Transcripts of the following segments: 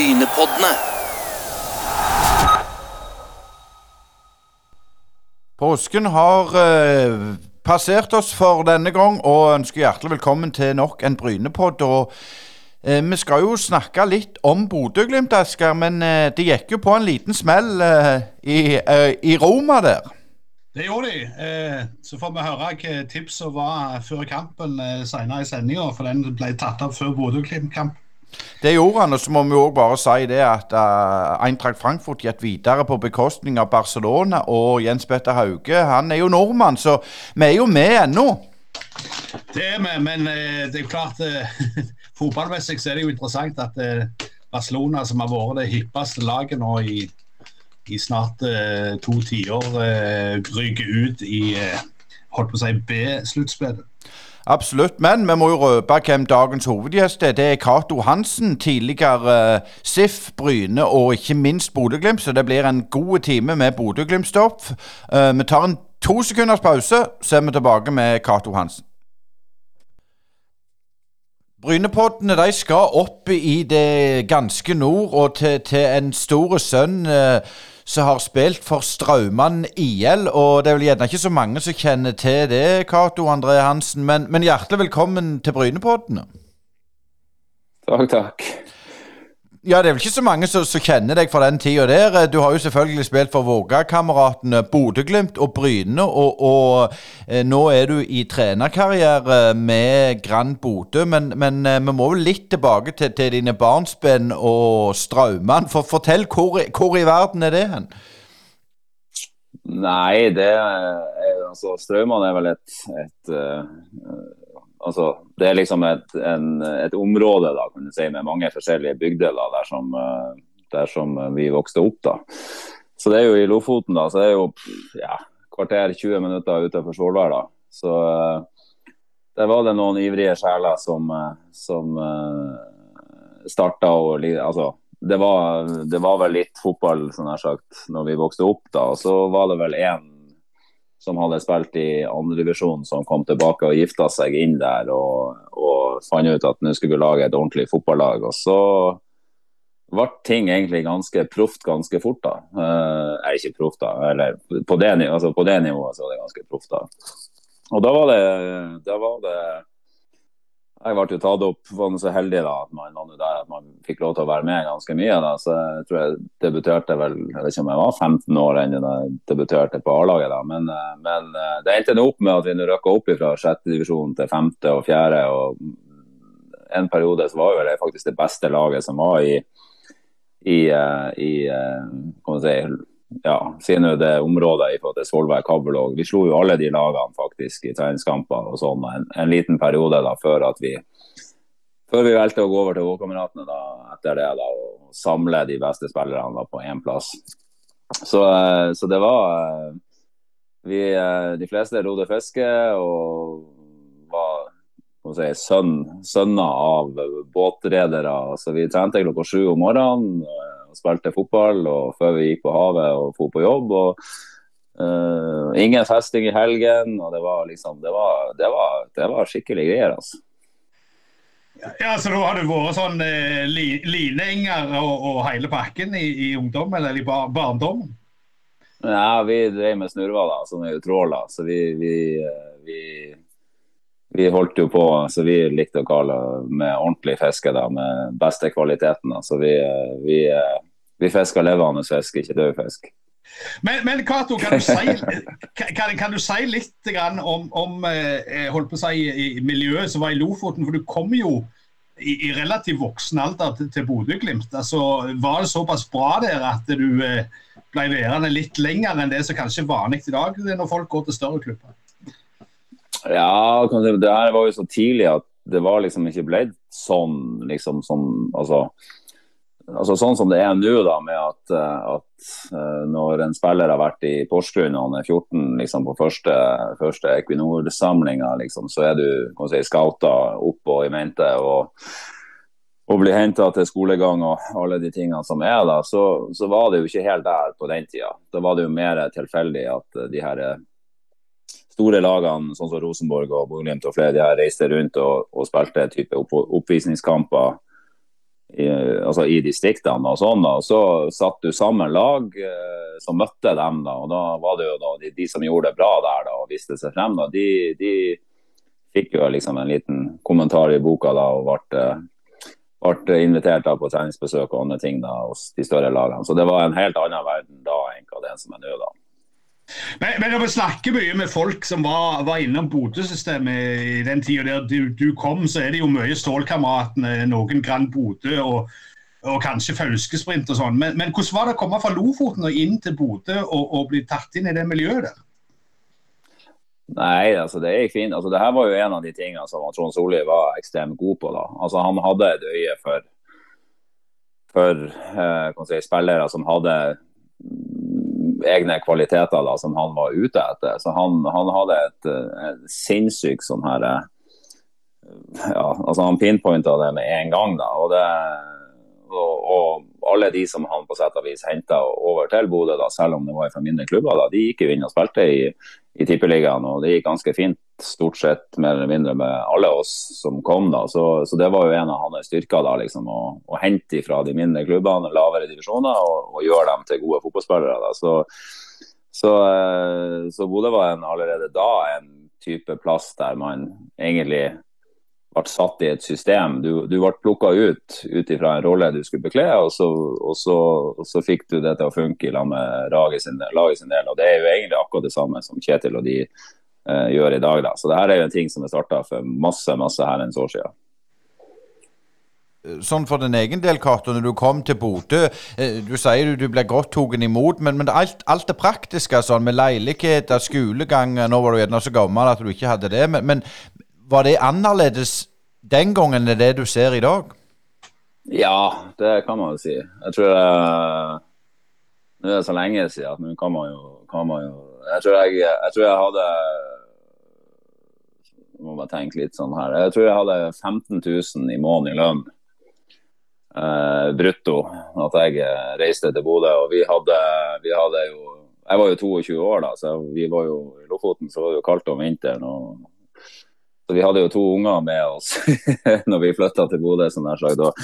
Brynepoddene. Påsken har eh, passert oss for denne gang, og ønsker hjertelig velkommen til nok en Brynepodd. og eh, Vi skal jo snakke litt om Bodø-Glimt, Asker, men eh, det gikk jo på en liten smell eh, i, eh, i Roma der. Det gjorde de. Eh, så får vi høre hva tipset var før kampen eh, senere i sendinga, for den ble tatt opp før Bodø-Glimt-kamp. Det gjorde han, og så må vi òg bare si det at uh, Eintracht Frankfurt gikk videre på bekostning av Barcelona, og Jens Petter Hauge han er jo nordmann, så vi er jo med ennå. Det er vi, men uh, det er klart uh, Fotballmessig er det jo interessant at Barcelona, som har vært det hippeste laget nå i, i snart to tiår, ryker ut i holdt på å si B-sluttspillet. Absolutt, men vi må jo røpe hvem dagens hovedgjest er. Det er Cato Hansen, tidligere uh, SIF, Bryne og ikke minst Bodø-Glimt. Så det blir en god time med Bodø-Glimt-stopp. Uh, vi tar en to sekunders pause, så er vi tilbake med Cato Hansen. Brynepoddene de skal opp i det ganske nord og til, til en stor sønn uh, som har spilt for Straumann IL. Og det er vel gjerne ikke så mange som kjenner til det, Cato André Hansen. Men, men, hjertelig velkommen til Brynepoddene. Takk, takk. Ja, det er vel ikke så mange som, som kjenner deg fra den tida der. Du har jo selvfølgelig spilt for Vågakameratene Bodø-Glimt og Bryne, og, og eh, nå er du i trenerkarriere med Grand Bodø. Men, men eh, vi må vel litt tilbake til, til dine barnsben og Straumann. For fortell, hvor, hvor, i verden er det hen? Nei, det er altså Straumann er vel et, et uh, altså, det er liksom et, en, et, område da, si, med mange forskjellige bygdeler der som, eh, der som vi vokste opp. da. Så det er jo i Lofoten, da, så det jo ja, kvarter 20 minutter utenfor Svolvær. Så uh, der var det noen ivrige sjeler som, uh, som starta å altså, det var, det var, vel litt fotball sånn her sagt, når vi vokste opp. da, og Så var det vel én som hadde spilt i andredivisjon, som kom tilbake og gifta seg inn der og, og fant ut at nå skulle vi lage et ordentlig fotballag. Og så ble ting egentlig ganske proft ganske fort. da. Eh, ikke proft, da, eller på det, altså på det nivået så var det ganske proft. da. Og da var det, da var det jeg ble jo tatt opp, var så heldig da, at man var der at man fikk lov til å være med ganske mye. da, så Jeg tror jeg debuterte vel jeg vet ikke om jeg var 15 år enn jeg debuterte på A-laget. da, men, eh, men, eh, det endte opp med at vi rykka opp fra sjette divisjon til femte og fjerde. og En periode så var jo det faktisk det beste laget som var i, i, i, i si, ja, sier nå det området i forhold til Svolvær Kabelvåg. Vi slo jo alle de lagene faktisk i treningskamper og sånn en, en, liten periode da før at vi før vi valgte å gå over til Vågkameratene da, etter det da, og samle de beste spillerne da, på én plass. Så, eh, så, det var eh, vi, eh, De fleste rodde fiske og var si, sønn, sønner av båtredere. Så vi trente klokka sju om morgenen og spilte fotball og før vi gikk på havet og dro på jobb. og uh, Ingen festing i helgen. og Det var liksom, det var, det var, det var skikkelig greier. altså. Ja, så Da har du vært sånn eh, li, lininger og, og, hele pakken i, i ungdom, eller i bar, barndom? Ja, vi drev med snurrevaler, som er jo tråler. Så vi, vi, eh, vi, vi, holdt jo på så vi likte å kalle med ordentlig fiske, da, med beste kvaliteten. Så vi, eh, vi, vi fiska levende fisk, ikke død fisk. Men, men Kato, kan du si, kan, kan du si litt om, om eh, si, miljøet som var i Lofoten? For du kom jo i, i relativt voksen alder til, til Bodø-Glimt. Altså, var det såpass bra der at du eh, ble værende litt lenger enn det som kanskje er vanlig i dag når folk går til større klubber? Ja, det her var jo så tidlig at det var liksom ikke blitt sånn liksom som altså altså Sånn som det er nå, da, med at, eh, at, eh, når en spiller har vært i Porsgrunn og han er 14 liksom, på første, første Equinor-samlinga, liksom, så er du kan si, scouta opp og i mente. og og bli henta til skolegang og alle de tingene som er da, så, så, var det jo ikke helt der på den tida. Da var det jo mer tilfeldig at de her store lagene, sånn som Rosenborg og Bodø-Glimt og flere, de her reiste rundt og, og spilte type opp, oppvisningskamper i, altså i distriktene og sånn. og Så satt du sammen lag eh, som møtte dem. da, og Da var det jo da, de, de, som gjorde det bra der da, og viste seg frem, da, de, de fikk jo liksom en liten kommentar i boka da, og ble, ble invitert da på treningsbesøk og andre ting da, hos de større lagene. Så det var en helt annen verden da enn hva det er som er nå. da. Men, men når vi snakker mye med folk som var, var innom Bodø-systemet i den tida der du, du, kom, så er det jo mye Stålkameratene, noen Grand Bodø og, og, kanskje Fauskesprint og sånn. Men, men, hvordan var det å komme fra Lofoten og inn til Bodø og, og bli tatt inn i det miljøet der? Nei, altså det gikk fint. Altså, det her var jo en av de tingene som Trond Solli var ekstremt god på. da. Altså Han hadde et øye for, for eh, si, spillere som hadde egne kvaliteter da, som han var ute etter. Så han, han hadde et, et sinnssykt sånn her eh, ja, altså Han pinpointa det med en gang. da, og, det, og, alle de som han på sett og vis henta over til Bodø, da, selv om det var fra mindre klubber, da, de gikk jo inn og spilte i, i Tippeligaen. Og det gikk ganske fint, stort sett mer eller mindre med alle oss som kom. da, Så, så det var jo en av hans styrker. da, liksom, Å, å hente fra de mindre klubbene, lavere divisjoner, og, og gjøre dem til gode fotballspillere. da, så så, eh, så Bodø var en, allerede da en type plass der man egentlig ble satt i et system. Du, du ble plukka ut ut ifra en rolle du skulle bekle, og så, og, så, og så, fikk du det til å funke i lag med laget laget sin del. og Det er jo egentlig akkurat det samme som Kjetil og de gjør i dag. Da. Så det her er jo en ting som er starta for masse masse herrens år siden sånn for din egen del, Cato, når du kom til Bodø eh, Du sier du, du ble godt tatt imot, men, men alt, alt, det praktiske sånn, med leiligheter, skolegang Nå var du gjerne så gammel at du ikke hadde det, men, men, var det annerledes den gangen enn det du ser i dag? Ja, det kan man jo si. Jeg tror jeg, Nå er det så lenge siden at nå kan man jo, kan man jo jeg, tror jeg, jeg tror jeg hadde må bare tenke litt sånn her. Jeg tror jeg hadde 15 000 i måneden i lønn eh, brutto at jeg eh, reiste til Bodø. Og vi hadde, vi hadde, jo Jeg var jo 22 år da, så vi var jo i Lofoten så var det jo kaldt om vinteren. og så Vi hadde jo to unger med oss når vi flytta til Bodø. Sånn sagt, og,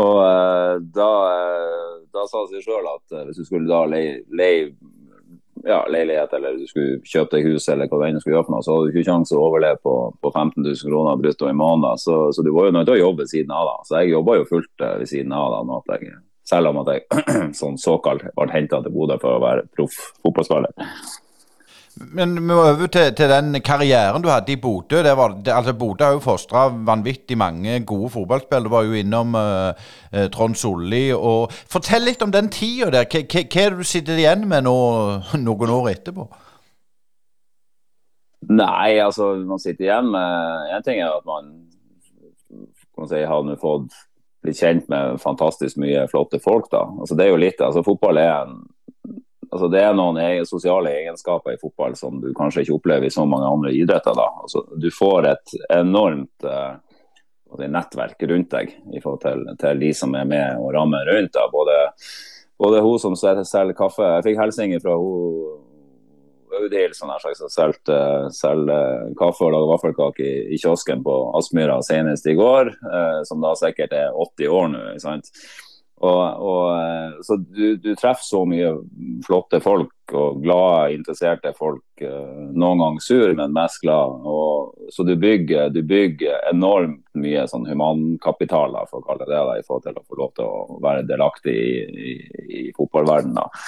og eh, da, eh, da, sa det seg sjøl at hvis du skulle da leie, leie ja, leilighet eller du skulle kjøpe deg hus eller hva det enn skulle gjøre for noe, så hadde du ikke kjangs å overleve på, på 15 000 kroner brutto i måneden. Så, så, du var jo nødt til å jobbe ved siden av. da. Så jeg jobba jo fullt uh, ved siden av. da, jeg, Selv om at jeg sånn såkalt ble henta til Bodø for å være proff fotballspiller. Men vi må over til, til, den karrieren du hadde i Bodø. Altså, Bodø har jo fostra vanvittig mange gode fotballspillere. Du var jo innom uh, Trond Solli. Og fortell litt om den tida der. Hva, er det du sitter igjen med nå, noen år etterpå? Nei, altså man sitter igjen med En ting er at man kan si, har fått blitt kjent med fantastisk mye flotte folk. da. Altså Det er jo litt, altså Fotball er en altså det er noen sosiale egenskaper i fotball som du kanskje ikke opplever i så mange andre idretter. Altså, du får et enormt uh, nettverk rundt deg i forhold til, til, de som er med og rammer rundt. da. Både, både hun som selger kaffe Jeg fikk hilsener fra hun Audhild som selger kaffe og lager vaffelkake i, i, kiosken på Aspmyra senest i går, uh, som da sikkert er 80 år nå. ikke sant? Og, og, eh, så du, du, treffer så mye flotte folk og glade, interesserte folk. Eh, noen ganger sur, men mest glad. Og, så du bygger, du bygger, enormt mye sånn humankapital for å kalle det det, i forhold til å få lov til å være delaktig i, i, i fotballverdenen.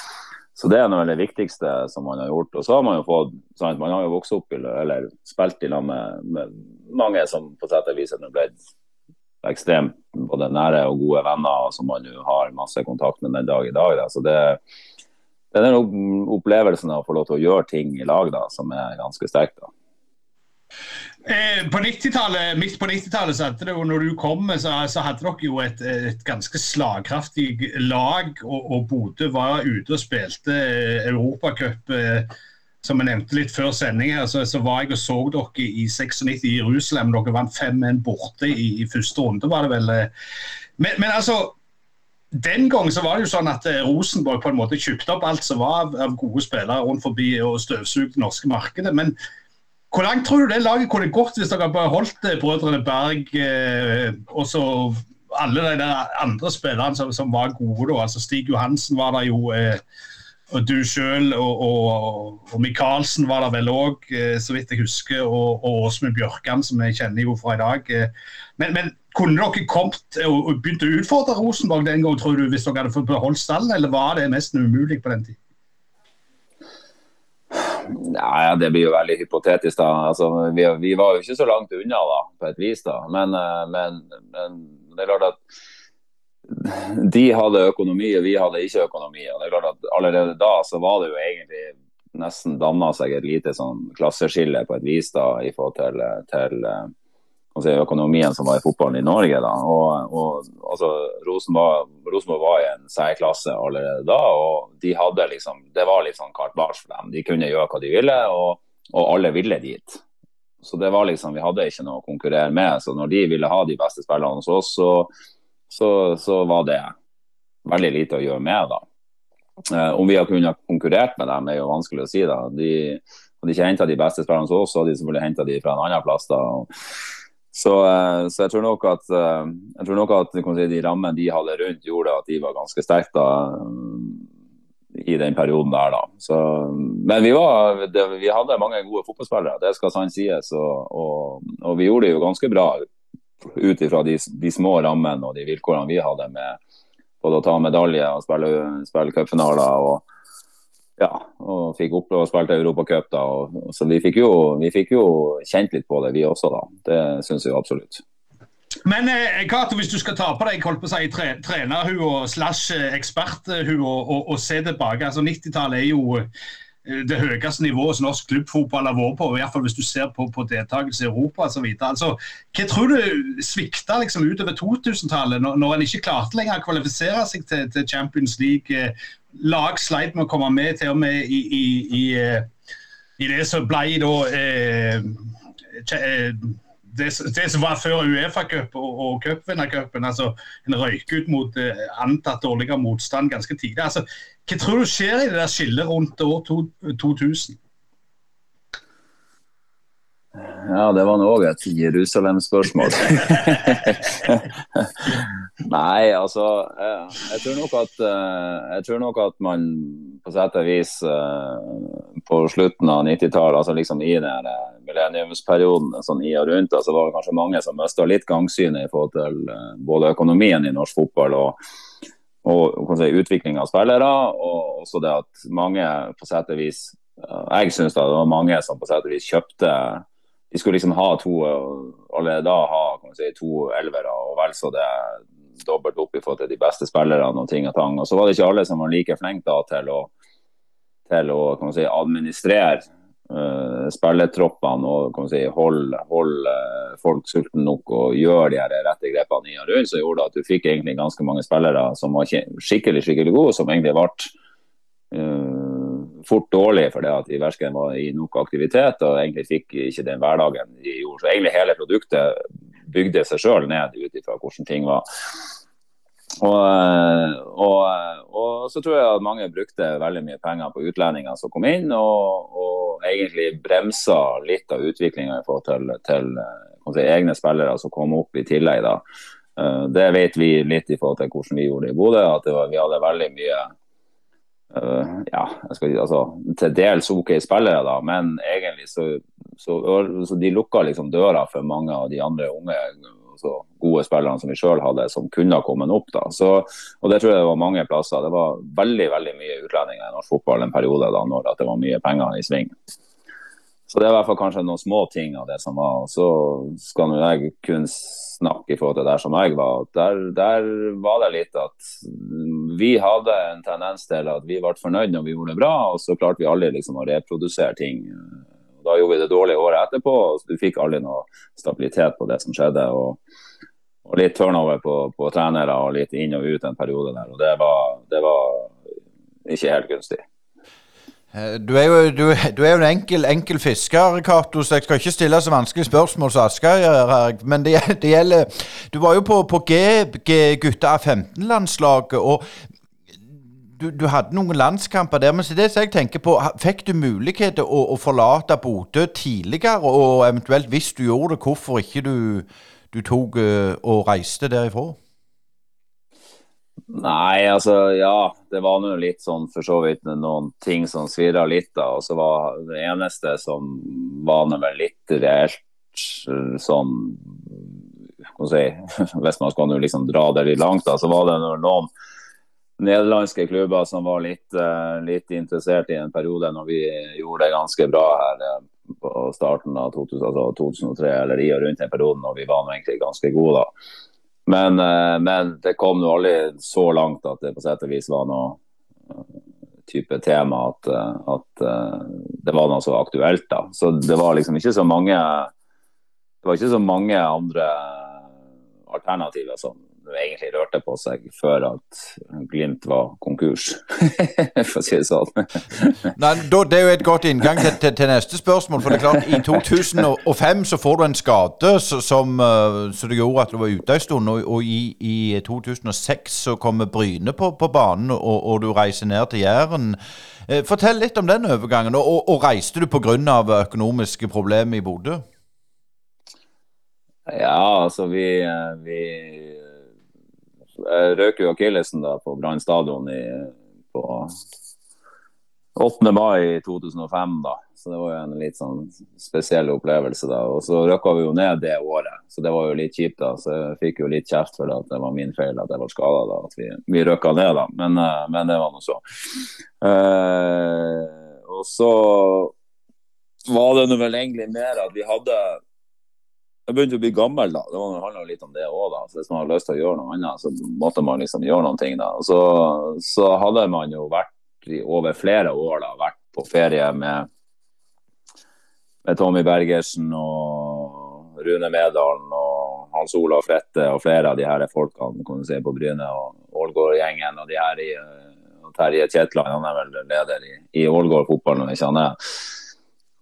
Så det er noe av det viktigste som man har gjort. Og så har man jo fått sant, Man har jo vokst opp eller spilt i lag med, med, mange som på sett og vis er blitt ekstremt både nære og gode venner som man jo har masse kontakt med den dag i dag. Da. Så det, det er den opplevelsen av å få lov til å gjøre ting i lag da, som er ganske sterk. da. Eh, på 90 Midt på 90-tallet, så hadde det jo, når du kom, så, så hadde dere jo et, et ganske slagkraftig lag. Og, og Bodø var ute og spilte eh, Europacup. Som jeg nevnte litt før sending her, så, så, var jeg og så dere i 96 i Jerusalem. Dere vant 5-1 borte i, i, første runde, var det vel. Eh. Men, men, altså Den gang så var det jo sånn at eh, Rosenborg på en måte kjøpte opp alt som var av, av gode spillere rundt forbi og støvsugde det norske markedet. Men hvor langt tror du det laget kunne gått hvis dere bare holdt eh, brødrene Berg eh, og så alle de der andre spillerne som, som var gode. da, altså Stig Johansen var der jo. Eh, og du sjøl og, og, og Michaelsen var der vel òg, eh, så vidt jeg husker. Og, og Åsmund Bjørkan, som jeg kjenner jo fra i dag. Eh. Men, men kunne dere kommet og, begynt å utfordre Rosenborg den gang, tror du, hvis dere hadde fått beholdt stallen, eller var det nesten umulig på den tid? Nei, Det blir jo veldig hypotetisk. da. Altså, vi, vi, var jo ikke så langt unna da, på et vis. da. Men, eh, men, men det er klart at de hadde økonomi, og vi hadde ikke økonomi. og det er klart at Allerede da så var det jo egentlig nesten danna seg et lite sånn klasseskille på et vis da, i forhold til, til si, økonomien som var i fotballen i Norge. da, og, og altså, Rosenborg, Rosenborg, var i en særklasse allerede da, og de hadde liksom, det var litt sånn carte blanche for dem. De kunne gjøre hva de ville, og, og alle ville dit. Så det var liksom, Vi hadde ikke noe å konkurrere med. så Når de ville ha de beste spillerne hos oss, så så, så, var det veldig lite å gjøre med. da. Eh, om vi har kunnet konkurrert med dem, er jo vanskelig å si. da. De hadde ikke henta de beste spillerne hos oss, så hadde de selvfølgelig henta de fra en annen plass. da. Så, eh, så, jeg tror nok at, eh, jeg tror nok at si, de rammene de hadde rundt, gjorde at de var ganske sterke da, i den perioden der. da. Så, men vi, var, det, vi, hadde mange gode fotballspillere, det skal sant sies. Og, og, og, vi gjorde det jo ganske bra ut ifra de, de, små rammene og de vilkårene vi hadde med både å ta medalje og spille, spille cupfinaler. Og, ja, og fikk opp og spilte Europacup. da, så vi fikk, jo, vi fikk, jo, kjent litt på det, vi også. da. Det syns jeg absolutt. Men eh, Kato, hvis du skal ta på deg holdt på å si, tre, trenerhua slash eh, eksperthua og, og, og, se tilbake altså 90-tallet er jo Eh, det høyeste nivået som norsk klubbfotball har vært på, i hvert fall hvis du ser på, på deltakelse i Europa osv. Altså, hva tror du svikta liksom, utover 2000-tallet, når, når en ikke klarte lenger å kvalifisere seg til, til Champions League? Eh, lag sleit med å komme med til og med i, i, i, eh, i det som ble da eh, det, det, som var før Uefa-cup og, og cupvinnercupen. Altså, en røyk ut mot eh, antatt dårligere motstand ganske tidlig. Altså, hva tror du skjer i det der skillet rundt år 2000? Ja, det var nå òg et Jerusalem-spørsmål. Nei, altså jeg tror, nok at, eh, jeg tror nok at man på sett og vis eh, på slutten av 90-tallet, altså liksom i den millenniumsperioden sånn i og rundt, så altså var det kanskje mange som mista litt gangsynet i forhold til eh, både økonomien i norsk fotball og, og si, utvikling av spillere. Og også det at mange på sett og vis Jeg syns det var mange som på sett og vis kjøpte de skulle liksom ha to allerede da ha si, to elvere og vel så det dobbelt opp i forhold til de beste spillerne og ting og tang. Og så var det ikke alle som var like flinke til å, til å si, administrere uh, spillertroppene og si, holde hold, uh, folk sultne nok og gjøre de rette grepene i og rundt, som gjorde at du fikk egentlig ganske mange spillere som var skikkelig skikkelig gode, som egentlig ble uh, fort dårlig fordi at de verken var i nok aktivitet og egentlig fikk ikke den hverdagen de gjorde. Så egentlig hele produktet bygde seg sjøl ned ut ifra hvordan ting var. Og, og, og, så tror jeg at mange brukte veldig mye penger på utlendinger som kom inn, og, og egentlig bremsa litt av utviklinga i forhold til, til si, egne spillere som kom opp i tillegg. da. Eh, det vet vi litt i forhold til hvordan vi gjorde det i Bodø. at var, Vi hadde veldig mye Uh, ja, skal, altså, til dels OK spillere, da, men egentlig så, så, så de lukka liksom døra for mange av de andre unge altså, gode spillerne som vi sjøl hadde, som kunne ha kommet opp. da. Så, og Det tror jeg det var mange plasser. Det var veldig veldig mye utlendinger i norsk fotball en periode da når det var mye penger i sving. Så det er i hvert fall kanskje noen små ting av det som var. Så skal jeg kun snakke i forhold til der som jeg var. Der, der, var det litt at vi hadde en tendens til at vi ble fornøyd når vi gjorde det bra, og så klarte vi aldri liksom å reprodusere ting. Da gjorde vi det dårlige året etterpå, og du fikk aldri noe stabilitet på det som skjedde. og, og litt turnover på, på, trenere og litt inn og ut en periode der. og Det var, det var ikke helt gunstig. Eh, du er jo, du, du er jo en enkel, enkel fisker, Cato, så jeg skal ikke stille så vanskelige spørsmål som Asker gjør her. Men det, det, gjelder Du var jo på, på G, G gutta 15-landslaget, og du, du, hadde noen landskamper der. Men så det som jeg tenker på, fikk du mulighet til å, å, forlate Bodø tidligere? Og eventuelt, hvis du gjorde det, hvorfor ikke du, du tok uh, og reiste derifra? Nei, altså ja. Det var nå litt sånn for så vidt noen ting som svirra litt da. Og så var det eneste som var nå litt reelt sånn si, Hvis man skal liksom dra det litt langt, da, så var det noen nederlandske klubber som var litt, uh, litt, interessert i en periode når vi gjorde det ganske bra her uh, på starten av 2000, altså 2003, eller i og rundt den perioden, og vi var egentlig ganske gode da. Men, uh, men det kom nå aldri så langt at det på sett og vis var noe type tema at, at det var noe så aktuelt. da. Så det var liksom ikke så mange det var ikke så mange andre alternativer som egentlig rørte på seg før at Glimt var konkurs, for å si det sånn. Nei, Det er jo et godt inngang til, til, til, neste spørsmål. For det er klart, i 2005 så får du en skade som, eh, så det gjorde at du var ute en stund. Og, og i, i, 2006 så kommer Bryne på, på banen, og, og, du reiser ned til Jæren. Eh, fortell litt om den overgangen. Og, og reiste du pga. økonomiske problemer i Bodø? Ja, altså vi, eh, vi røk jo akillesen på Brann stadion på 8. mai 2005, da. Så det var jo en litt sånn spesiell opplevelse da. Og så røkka vi jo ned det året, så det var jo litt kjipt, da. Så jeg fikk jo litt kjeft for det at det var min feil at jeg var skada da. At vi, vi røkka ned, da. Men, eh, men det var nå så. Eh, og så var det nå vel egentlig mer at vi hadde jeg begynte å bli gammel da. Det handla litt om det òg, da. Så hvis man har lyst til å gjøre noe annet, så måtte man liksom gjøre noen ting, da. Så, så hadde man jo vært i over flere år da, vært på ferie med, med Tommy Bergersen og Rune Medalen og Hans Olav Frette og flere av de her folkene kan du si, på Bryne og Ålgård-gjengen og de her i Terje Kjetland, han er vel leder i, i Ålgård fotball, jeg kjenner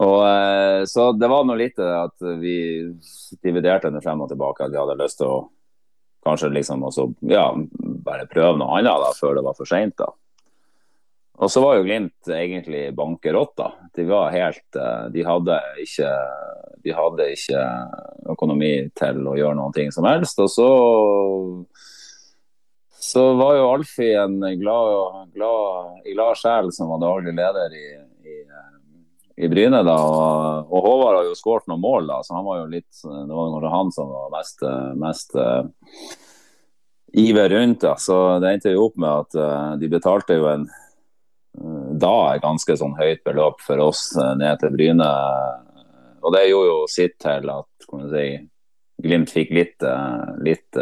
og, eh, så det var nå lite at vi dividerte det frem og tilbake, at vi hadde lyst til å kanskje liksom også, ja, bare prøve noe annet da, før det var for seint. Og så var jo Glimt egentlig bankerott. da. De var helt eh, De hadde ikke, de hadde ikke økonomi til å gjøre noen ting som helst. Og så så var jo Alfie en glad, glad, glad sjel som var daglig leder i, i i Bryne. da, og, og Håvard har jo skåret noen mål, da, så han var jo litt, det var kanskje han som var mest, mest uh, iver rundt. da, Så det endte jo opp med at uh, de betalte jo en uh, da et ganske sånn høyt beløp for oss ned til Bryne. Og det gjorde jo sitt til at kan si, Glimt fikk litt, litt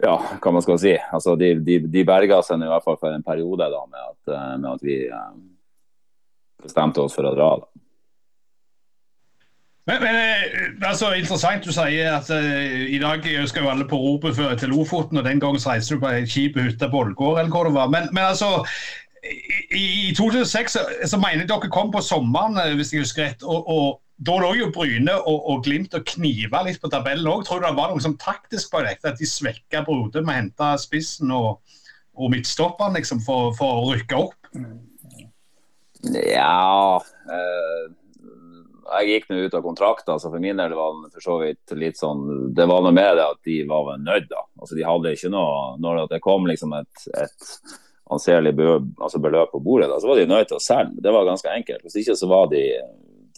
ja, hva man skal si. Altså, de, de, de berga seg i hvert fall for en periode da, med at, med at vi bestemte oss for å dra. da. Men, men eh, altså, Interessant du sier at uh, i dag skal jo alle på ropet til Lofoten, og den gangen så reiste du på ei kjip hytte på Ålgård, eller hvor det var. Men, men altså, i, i 2006 så, så mener jeg dere kom på sommeren, eh, hvis jeg husker rett. og, og da lå jo Bryne og, og Glimt og kniva litt på tabellen òg. Tror du det var noe sånn taktisk på dette? At de svekka Brode med å hente spissen og, og midtstopperen liksom, for, for, å rykke opp? Ja eh, Jeg gikk nå ut av kontrakten, så for min del var det for så vidt litt sånn Det var noe med det at de var vel nødt, da. Altså, de hadde ikke noe Når det kom liksom et, et anselig altså beløp på bordet, da, så var de nødt til å selge. Det var ganske enkelt. Hvis ikke så var de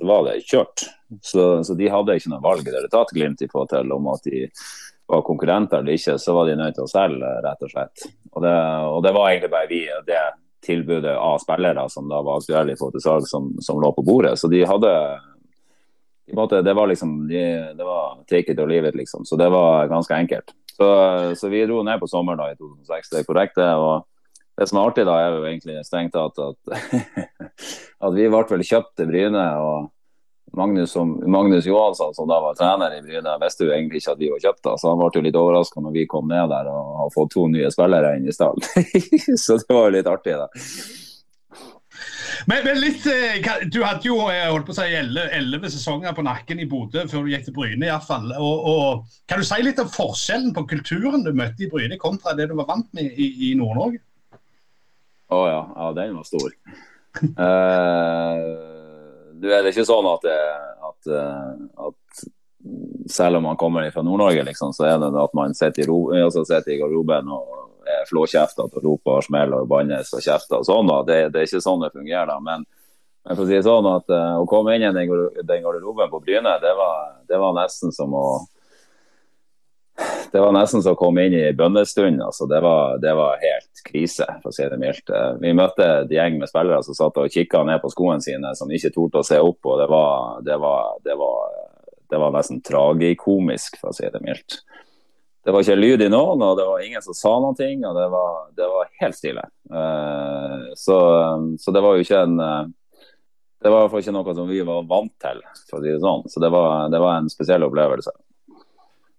var det kjørt. Så, så de hadde ikke noe valg i det hele tatt, Glimt, i forhold til om at de var konkurrenter eller ikke, så var de nødt til å selge, rett og slett. Og det, og det var egentlig bare vi, det tilbudet av spillere som da var aktuelle i forhold til salg, som, som, lå på bordet. Så de hadde de måte, Det var liksom de, Det var take it or leave it, liksom. Så det var ganske enkelt. Så, så vi dro ned på sommeren da i 2006, det er korrekt det. og det som er artig, da, er jo egentlig strengt tatt at, at vi ble vel kjøpt til Bryne. og Magnus, som, Magnus, Johansson, som da var trener i Bryne, visste jo egentlig ikke at vi var kjøpt. da, så Han ble jo litt overraska når vi kom ned der og har fått to nye spillere inn i stallen. så det var jo litt artig, da. Men, men, litt, eh, Du hadde jo eh, holdt på å si elleve sesonger på nakken i Bodø før du gikk til Bryne. i hvert fall. Og, og, kan du si litt om forskjellen på kulturen du møtte i Bryne kontra det du var vant med i, i Nord-Norge? Å oh, ja. ja, den var stor. uh, du er det ikke sånn at, at, at, selv om man kommer fra Nord-Norge, liksom, så er det at man sitter i, ro, altså sitter i garderoben og er flåkjeftete og roper og smeller og bannes og kjefter og sånn. da. Det, det, er ikke sånn det fungerer. da, men men for å si det sånn at uh, Å komme inn i den, den garderoben på Bryne, det var, det var, nesten som å det var nesten som å komme inn i bønnestund. Altså, det, var, det var helt krise, for å si det mildt. Eh, vi møtte en gjeng med spillere som satt og kikka ned på skoene sine, som ikke torde å se opp. og Det var, det var, det var, det var nesten tragikomisk, for å si det mildt. Det var ikke lyd i noen, og det var ingen som sa noen ting. og Det var, det var helt stille. Uh, så, så, det var jo ikke en uh, Det var i hvert fall ikke noe som vi var vant til, for å si det sånn. Så det var, det var en spesiell opplevelse.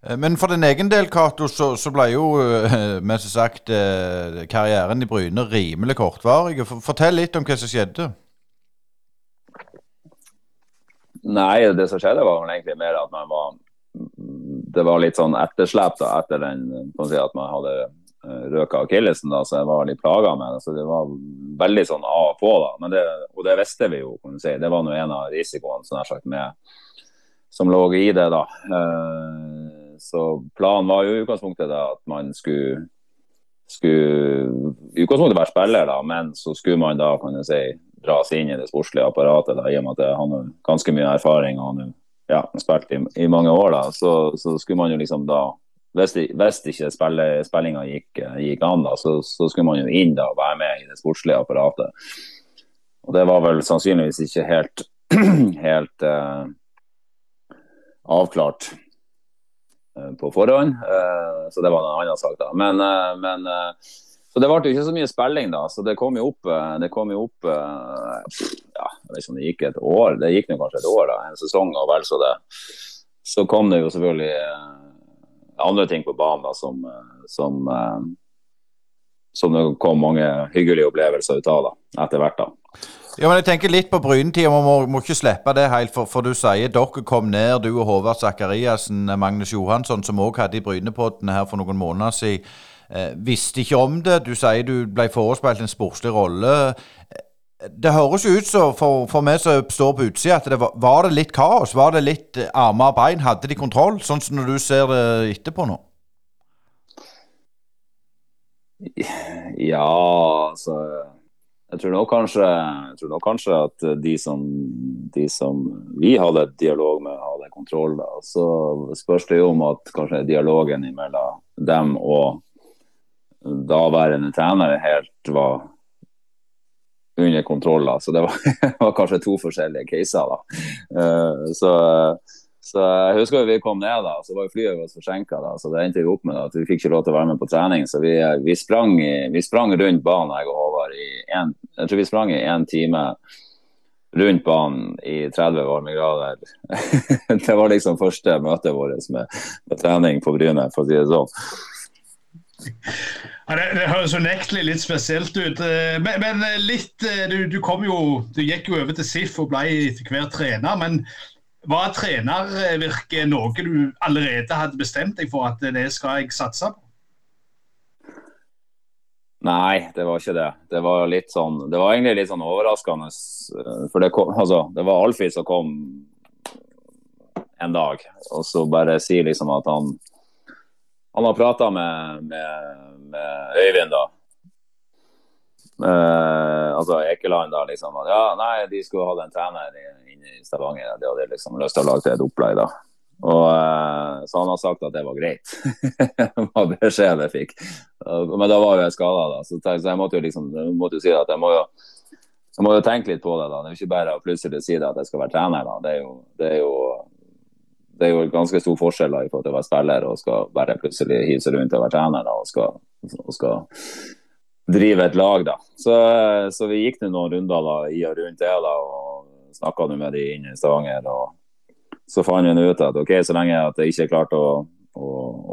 Eh, men for din egen del, Cato, så, så, ble jo eh, med som sagt eh, karrieren i Bryne rimelig kortvarig. Fortell litt om hva som skjedde. Nei, det som skjedde var egentlig mer at man var Det var litt sånn etterslep da, etter den si at man hadde røka akillesen, så jeg var litt plaga med det. Så det var veldig sånn av og på. da, det, Og det visste vi jo, kan du si. Det var nå en av risikoene som, sagt, med, som lå i det. da. Så planen var jo i utgangspunktet da, at man skulle, skulle i utgangspunktet være spiller, da, men så skulle man da kan jeg si, dras inn i det sportslige apparatet. Da, I og med at han har ganske mye erfaring og han ja, har spilt i, i, mange år, da, så, så, skulle man jo liksom da Hvis, hvis ikke spillinga gikk, gikk, an, da, så, så, skulle man jo inn da og være med i det sportslige apparatet. Og det var vel sannsynligvis ikke helt, helt uh, avklart på forhånd. Eh, så det var en annen sak, da. Men, eh, men så det ble jo ikke så mye spilling, da. Så det kom jo opp, det kom jo opp ja, jeg vet ikke om det gikk et år. Det gikk kanskje et år, da. En sesong og vel så det. Så kom det jo selvfølgelig andre ting på banen da, som, som, som det kom mange hyggelige opplevelser ut av da, etter hvert. da. Ja, men jeg tenker litt på Brynetida. Vi må, må, ikke slippe det helt. For, for, du sier dere kom ned, du og Håvard Sakariassen, Magnus Johansson, som òg hadde i Brynepodden her for noen måneder siden. Eh, visste ikke om det. Du sier du ble forespeilt en sportslig rolle. Det høres jo ut som, for, for meg som står på utsida, at det var, var, det litt kaos? Var det litt armer og bein? Hadde de kontroll, sånn som når du ser det etterpå nå? Ja, altså jeg tror nok kanskje, tror nok kanskje at de som, de som, vi hadde dialog med, hadde kontroll. Da. Så spørs det jo om at kanskje dialogen mellom dem og daværende trener helt var under kontroll. Da. Så det var, var kanskje to forskjellige caser. Da. Uh, så så jeg husker vi kom ned, da, så var flyet vårt forsinka. Så det endte vi opp med at vi fikk ikke lov til å være med på trening. Så vi, vi, sprang, vi sprang, rundt banen, jeg og Håvard, en, jeg tror vi sprang i én time rundt banen i 30 varmegrader. det var liksom første møtet vårt med, med, trening på Bryne, for å si det sånn. Ja, det, det høres unektelig litt spesielt ut. Eh, men, men litt, eh, du, du, kom jo, du gikk jo over til SIF og ble etter hvert trener. Men var trenervirket noe du allerede hadde bestemt deg for at det skal jeg satse på? Nei, det var ikke det. Det var litt sånn, det var egentlig litt sånn overraskende. For det, kom, altså, det var Alfie som kom en dag, og så bare sier liksom at han Han har prata med, med, med, Øyvind, da. Uh, altså Ekeland, da, liksom. At, ja, nei, de skulle hatt en trener inne i Stavanger. De hadde liksom lyst til å lage et opplegg da. Og, uh, så han har sagt at det var greit. var beskjeden jeg fikk. Uh, men da var jo jeg skada, så, så, jeg måtte jo liksom måtte jo si at jeg må jo, jeg må jo tenke litt på det. da. Det er jo ikke bare å plutselig si det at jeg skal være trener. da. Det er jo, det er jo, det er jo ganske stor forskjell da, i forhold til å være spiller og skal bare plutselig hive seg rundt og være trener. da, og skal, og skal drive et lag. da. Så, så vi gikk noen runder da, i og rundt det. da, og snakka med de inne i Stavanger. og Så fant vi ut at ok, så lenge at jeg ikke klarte å, å,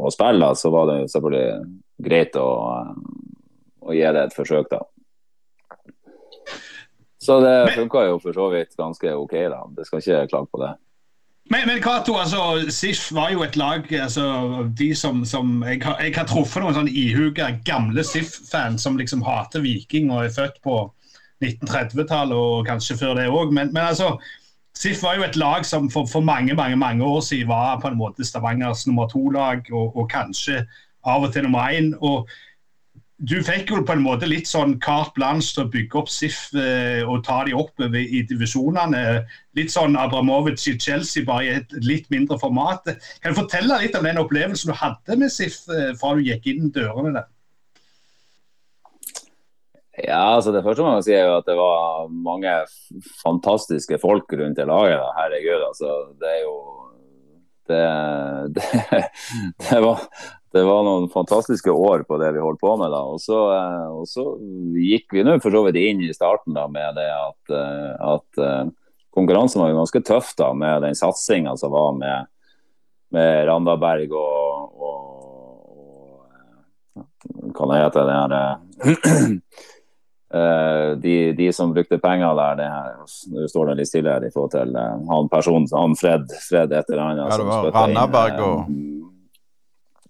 å spille, så var det selvfølgelig greit å, å, gi det et forsøk. da. Så det funka jo for så vidt ganske OK, da. Det skal ikke klage på det. Men, men Kato, altså, SIF var jo et lag altså, de som, som jeg, har, jeg, har, truffet noen sånn ihuga gamle SIF-fans som liksom hater Viking og er født på 1930-tallet og kanskje før det òg. Men, men, altså, SIF var jo et lag som for, for, mange mange, mange år siden var på en måte Stavangers nummer to-lag, og, og, kanskje av og til nummer én. Og du fikk jo på en måte litt sånn carte blanche til å bygge opp SIF eh, og ta de opp i divisjonene. Litt sånn Abramovic i Chelsea, bare i et litt mindre format. Kan du fortelle litt om den opplevelsen du hadde med SIF eh, fra du gikk inn dørene der? Ja, altså Det første man kan si er jo at det var mange fantastiske folk rundt i laget. Da. Herregud, altså. Det er jo det, det, det, var, det, var, noen fantastiske år på det vi holdt på med da. Og så, eh, og så gikk vi nå for så vidt inn i starten da med det at, eh, at eh, konkurransen var jo ganske tøff da med den satsinga som var med, med Randaberg og, og, og hva det heter det her de, de, som brukte penger der, det her, nå står det litt stille her i forhold til han personen, han Fred, Fred et eller annet. Ja, det var Randaberg og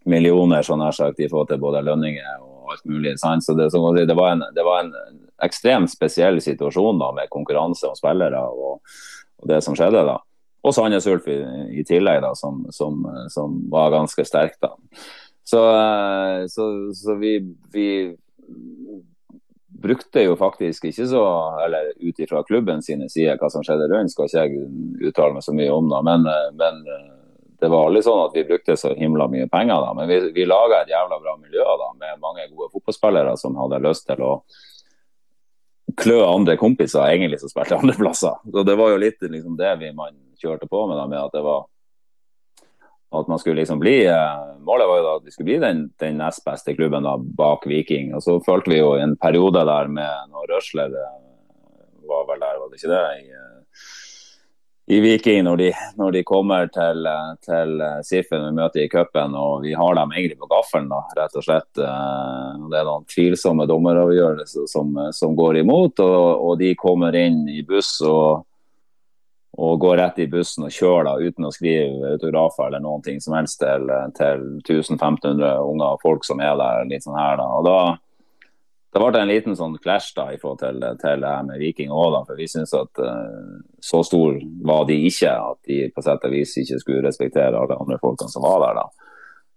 Millioner, sånn her sagt, i forhold til både lønninger og alt mulig. Sant? Så det, det, var en, det, var en, ekstremt spesiell situasjon da, med konkurranse om spillere og, og det som skjedde da. Og Sandnes Ulf i, i, tillegg, da, som, som, som var ganske sterk. da. Så, så, så vi, vi brukte jo faktisk ikke så Eller ut ifra klubben sine sider, hva som skjedde rundt, skal ikke jeg uttale meg så mye om. da, men, men det var aldri sånn at vi brukte så himla mye penger. da, Men vi, vi laga et jævla bra miljø da, med mange gode fotballspillere som hadde lyst til å klø andre kompiser egentlig som spilte andre plasser. Så Det var jo litt liksom, det vi man kjørte på med, da, med at det var at man skulle liksom bli eh, Målet var jo da at vi skulle bli den, den nest beste klubben da, bak Viking. Og så følte vi jo en periode der med når Røsler eh, var vel der, var det ikke det? I, eh, i Viking når de, når de, kommer til, til Siffen vi møter i cupen og vi har dem egentlig på gaffelen, da, rett og slett. Det er noen tvilsomme dommeravgjørelser som, som går imot, og, og de kommer inn i buss og og går rett i bussen og kjører da, uten å skrive autografer eller noen ting som helst til, til 1500 unger folk som er der. litt sånn her da. Og da, da ble en liten sånn clash da, i forhold til, til det her med Viking òg, for vi syns at uh, så stor var de ikke at de på sett og vis ikke skulle respektere alle andre folkene som var der. da.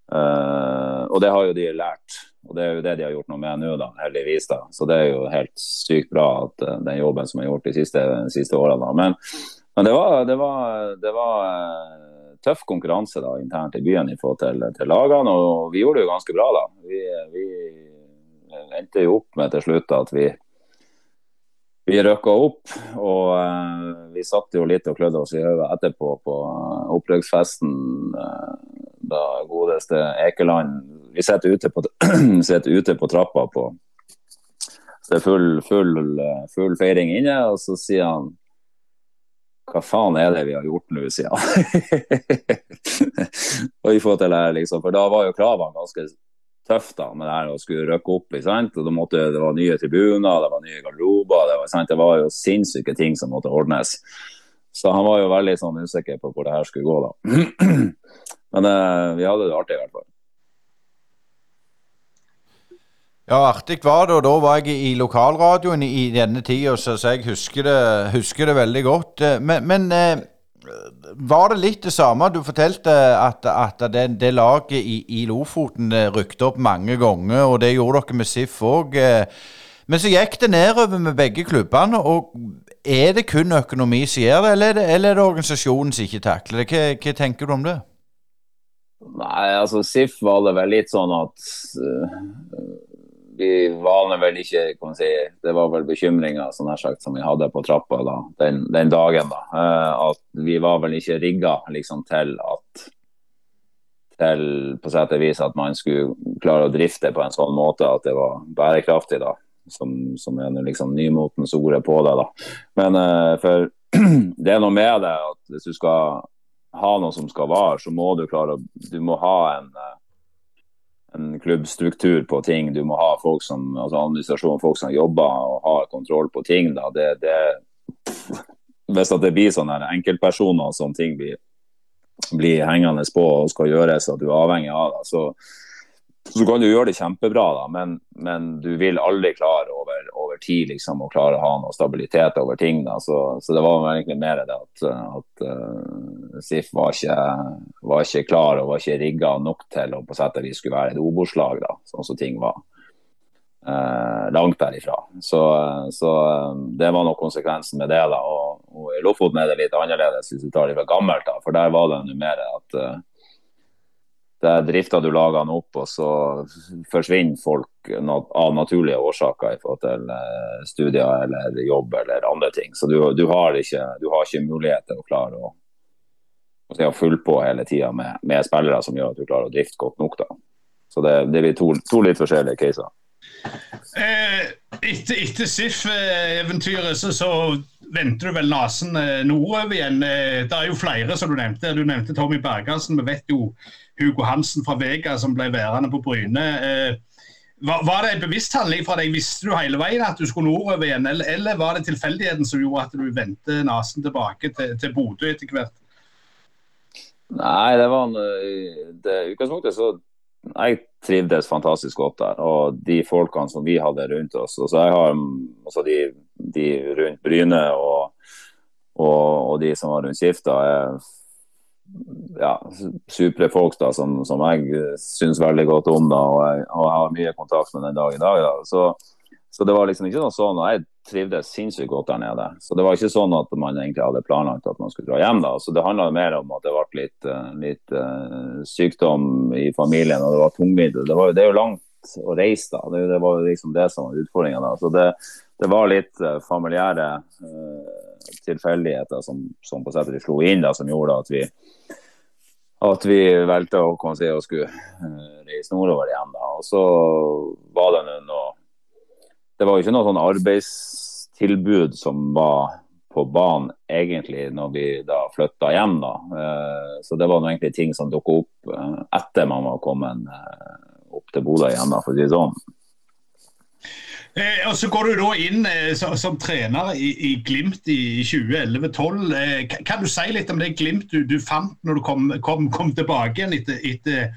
Uh, og det har jo de lært. Og det er jo det de har gjort noe med nå, da, heldigvis. da. Så det er jo helt sykt bra at uh, den jobben som er gjort de siste, de siste årene. da. Men men det var, det var, det var tøff konkurranse da, internt i byen i forhold til, til, lagene, og vi gjorde det jo ganske bra da. Vi, vi endte jo opp med til slutt at vi, vi røkka opp. Og uh, vi satt jo litt og klødde oss i hodet etterpå på opprykksfesten. Uh, da godeste Ekeland Vi sitter ute, ute, på trappa på så det er full, full, full feiring inne, og så sier han hva faen er det vi har gjort nå, sier han. og i forhold til det, liksom, For da var jo kravene ganske tøffe da, med det her å skulle røkke opp. Sant? og måtte, Det var nye tribuner, det var nye garderober. Det var, det var jo sinnssyke ting som måtte ordnes. Så han var jo veldig sånn usikker på hvor det her skulle gå, da. Men eh, vi hadde det artig i hvert fall. Ja, artig var det. Og da var jeg i lokalradioen i denne tida, så, jeg husker det, husker det, veldig godt. Eh, men, men eh, var det litt det samme? Du fortalte at, at det, det, laget i, i Lofoten eh, rykte opp mange ganger, og det gjorde dere med SIF òg. Men så gikk det nedover med begge klubbene. og Er det kun økonomi som gjør det, eller er det, eller er det organisasjonen som ikke takler det? Hva, hva tenker du om det? Nei, altså SIF var det vel litt sånn at uh, vi var vel ikke kan si, Det var vel bekymringer sagt, som vi hadde på trappa da, den, den, dagen. da, uh, At vi var vel ikke rigga liksom, til at til på sett og vis at man skulle klare å drifte på en sånn måte at det var bærekraftig. da, Som, som er liksom nymotens ordet på det. da. Men uh, for det er noe med det at hvis du skal ha noe som skal vare, så må du klare å Du må ha en uh, en klubbstruktur på ting. Du må ha folk som, altså administrasjon, folk som jobber og har kontroll på ting. Da. Det, det, hvis det blir sånne enkeltpersoner som ting blir, blir, hengende på og skal gjøres, at du er avhengig av det, så, så kan du gjøre det kjempebra, da, men, men du vil aldri klare over, over tid liksom, å klare å ha noe stabilitet over ting. Da. Så, så det var egentlig mer det at, at uh, SIF var ikke, var ikke, klar og var ikke rigga nok til å på sett og vis skulle være et Obos-lag, sånn som ting var. Uh, langt derifra. Så, så det var nok konsekvensen med det. da, og, og I Lofoten er det litt annerledes hvis du tar det fra gammelt. da, For der var det mer at uh, der drifter du lagene opp, og så forsvinner folk av naturlige årsaker i forhold til eh, studier eller jobb eller andre ting. Så du, du, har, ikke, du har, ikke, mulighet til å klare å, å fylle på hele tida med, med, spillere som gjør at du klarer å drifte godt nok. da. Så det, det blir to, to litt forskjellige caser. Eh, etter, etter SIF-eventyret så, så, venter du vel nesen eh, nordover igjen. Eh, det er jo flere som du nevnte. Du nevnte Tommy Bergersen. Vi vet jo Hugo Hansen fra Vega som ble værende på Bryne. Eh, var, var, det en bevisst handling fra deg? Visste du hele veien at du skulle nordover igjen, eller, eller var det tilfeldigheten som gjorde at du vendte nesen tilbake til, til Bodø etter hvert? Nei, det var en, det utgangspunktet så jeg trivdes fantastisk godt der. Og de folkene som vi hadde rundt oss. Og Så jeg har altså de, de rundt Bryne og, og, og, de som var rundt Skifta, ja, supre folk da, som, som jeg syns veldig godt om. da, og jeg, og jeg, har mye kontakt med den dag i dag. da, så, så det var liksom ikke noe sånn, og Jeg trivdes sinnssykt godt der nede. Så det var ikke sånn at man egentlig hadde planlagt at man skulle dra hjem. da, så Det handla mer om at det ble litt, eh, litt uh, sykdom i familien, og det var tungmiddel. Det, det er jo langt å reise da, det, det var liksom det som var utfordringa. så det, det var litt uh, familiære uh, tilfeldigheter som, som, på sett slo inn, da, som gjorde at vi at vi valgte å komme og skulle uh, reise nordover igjen. Da. Og så var det noe Det var jo ikke noe sånn arbeidstilbud som var på banen egentlig når vi da flytta hjem. da. Uh, så det var noe egentlig ting som dukka opp uh, etter man var kommet opp til Bodø igjen, da, for å si det sånn. Eh, og Så går du da inn eh, som, som, trener i, i, Glimt i 2011-2012. Eh, kan du si litt om det Glimt du, du fant når du kom, kom, kom tilbake igjen etter, etter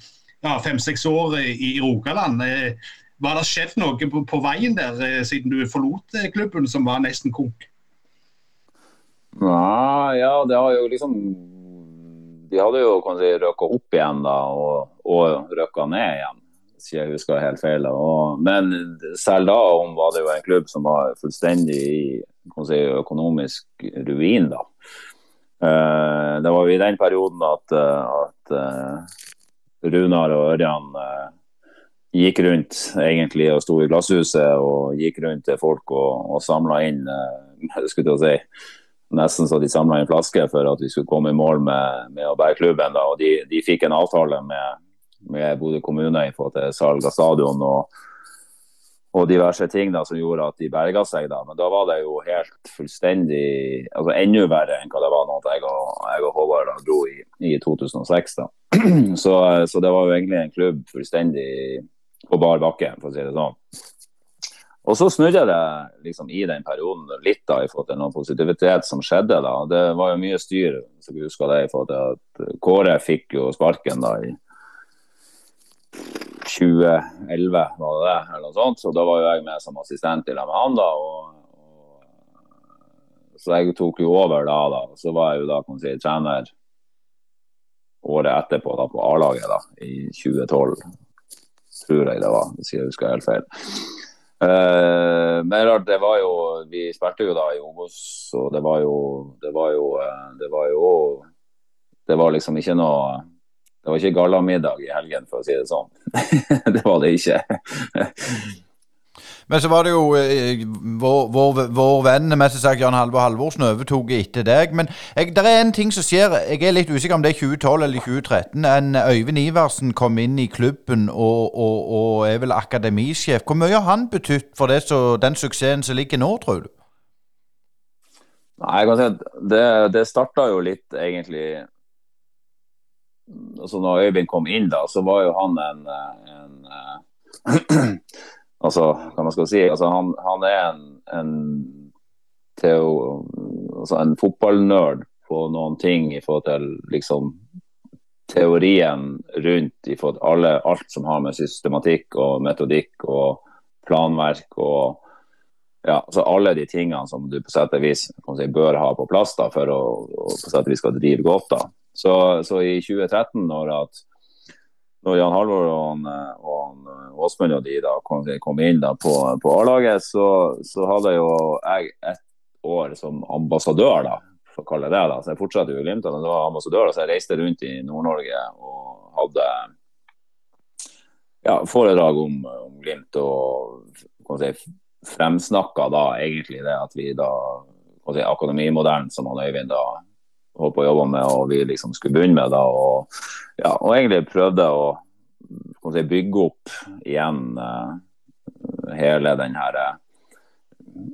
ja, fem-seks år i, i Rogaland? Eh, var det skjedd noe på, på veien der, eh, siden du forlot eh, klubben som var nesten konk? Ja, ja, det har jo liksom De hadde jo kan si, røkka opp igjen da, og, og røkka ned igjen hvis jeg husker helt feil. Og, men selv da om var det jo en klubb som var fullstendig i si, økonomisk ruin. da. Uh, det var jo i den perioden at, uh, at uh, Runar og Ørjan gikk rundt egentlig og sto i glasshuset og gikk rundt til folk og, og samla inn skulle jeg si, nesten så de samla inn flasker for at vi skulle komme i mål med, med å bære klubben. Da. Og de, de fikk en avtale med med Bodø kommune i forhold til salg av stadion og, og, diverse ting da, som gjorde at de berga seg. da, Men da var det jo helt fullstendig altså Enda verre enn hva det var når jeg og, jeg og Håvard da dro i, i 2006. da. Så, så, det var jo egentlig en klubb fullstendig på bar bakke, for å si det sånn. Og så snudde det liksom i den perioden litt da, i forhold til noen positivitet som skjedde. da. Det var jo mye styr, så jeg husker det, i forhold til at Kåre fikk jo sparken da i 2011, var det det? eller noe sånt. Så da var jo jeg med som assistent i lag med han. da, og, og, Så jeg tok jo over da. da, Så var jeg jo da kan si, trener året etterpå da på A-laget da, i 2012. Tror jeg det var, hvis jeg husker helt feil. Uh, men det var jo Vi spilte jo da i Obos, og det var jo Det var jo eh, Det var jo Det var liksom ikke noe det var ikke gallamiddag i helgen, for å si det sånn. det var det ikke. Men så var det jo eh, vår, vår, vår, venn sagt Jan Halvor Halvorsen overtok etter deg. Men det er en ting som skjer. Jeg er litt usikker om det er 2012 eller 2013. En Øyvind Iversen kom inn i klubben og, og, og er vel akademisjef. Hvor mye har han betydd for det, så, den suksessen som ligger nå, tror du? Nei, jeg kan si at Det, det starta jo litt egentlig altså når Øyvind kom inn, da, så var jo han en, en altså, hva man skal si, altså han, han er en, en, altså en fotballnerd på noen ting i forhold til liksom teorien rundt i forhold til alle, alt som har med systematikk og metodikk og planverk og ja, så alle de tingene som du på sett og vis si, bør ha på plass da, for å, å på sett og vis skal drive godt. da. Så, så i 2013, når, at, når Jan Halvor og, og Åsmund og de da kom, kom inn da på, på A-laget, så, så, hadde jo jeg et år som ambassadør, da, for å kalle det det. Så jeg fortsatte jo i Glimt, men var ambassadør, så jeg reiste rundt i Nord-Norge og hadde ja, foredrag om, om Glimt og si, fremsnakka da egentlig det at vi da si, Akademimodellen som han Øyvind da holdt på å jobbe med og vi liksom skulle begynne med da og, ja, og egentlig prøvde å si, bygge opp igjen uh, hele den her uh,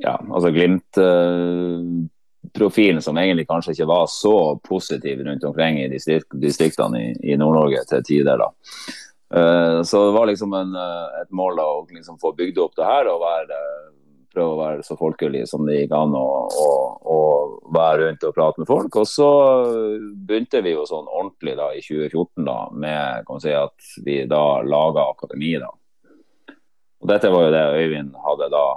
ja, altså Glimt-profilen som egentlig kanskje ikke var så positiv rundt omkring i distrikt, distriktene i, i Nord-Norge til tider. da Eh, så det var liksom en, et mål da, å liksom få bygd opp det her og være, prøve å være så folkelig som det gikk an å, å, å, være rundt og prate med folk. Og så begynte vi jo sånn ordentlig da i 2014 da, med kan si, at vi da laga akademi. da. Og Dette var jo det Øyvind hadde da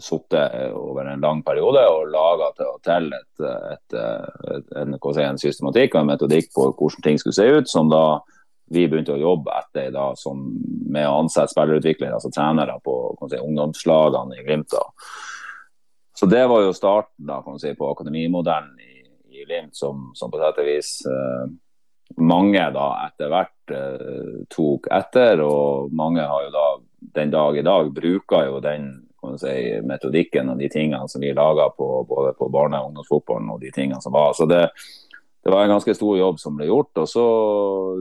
sittet over en lang periode og laga til, et, et, et, en, si, en systematikk og en metodikk på hvordan ting skulle se ut, som da vi begynte å jobbe etter da, som, med å ansette spillerutviklere, altså trenere på si, ungdomslagene i Glimt. Så det var jo starten da, si, på akademimodellen i, i Glimt, som, som, på sett og vis eh, mange da etter hvert eh, tok etter. Og mange har jo da den dag i dag bruker jo den si, metodikken og de tingene som vi laga både på barne- og ungdomsfotballen og de tingene som var. Så det det var en ganske stor jobb som ble gjort. Og så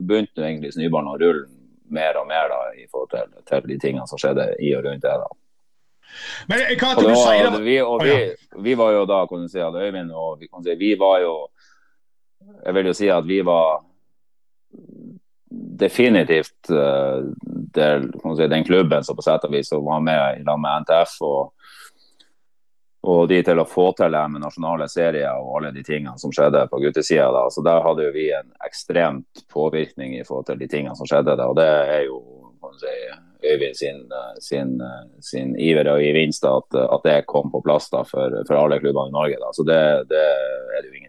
begynte egentlig snøballen å rulle mer og mer da, i forhold til, til, de tingene som skjedde i og rundt det. da. Men eh, hva du sier da? Vi, og vi, vi, var jo da, kan du si, at Øyvind og vi, kan si, vi var jo Jeg vil jo si at vi var definitivt uh, del, si, den klubben som på sett og vis var med i lag med NTF og og de til å få til det med nasjonale serier og alle de tingene som skjedde på guttesida. Da. Så der hadde jo vi en ekstremt påvirkning i forhold til de tingene som skjedde. Da. Og det er jo si, Øyvind sin, sin, sin, iver og gevinst at, at det kom på plass da, for, for alle klubbene i Norge. Da. Så det, det er det jo ingen. Eh,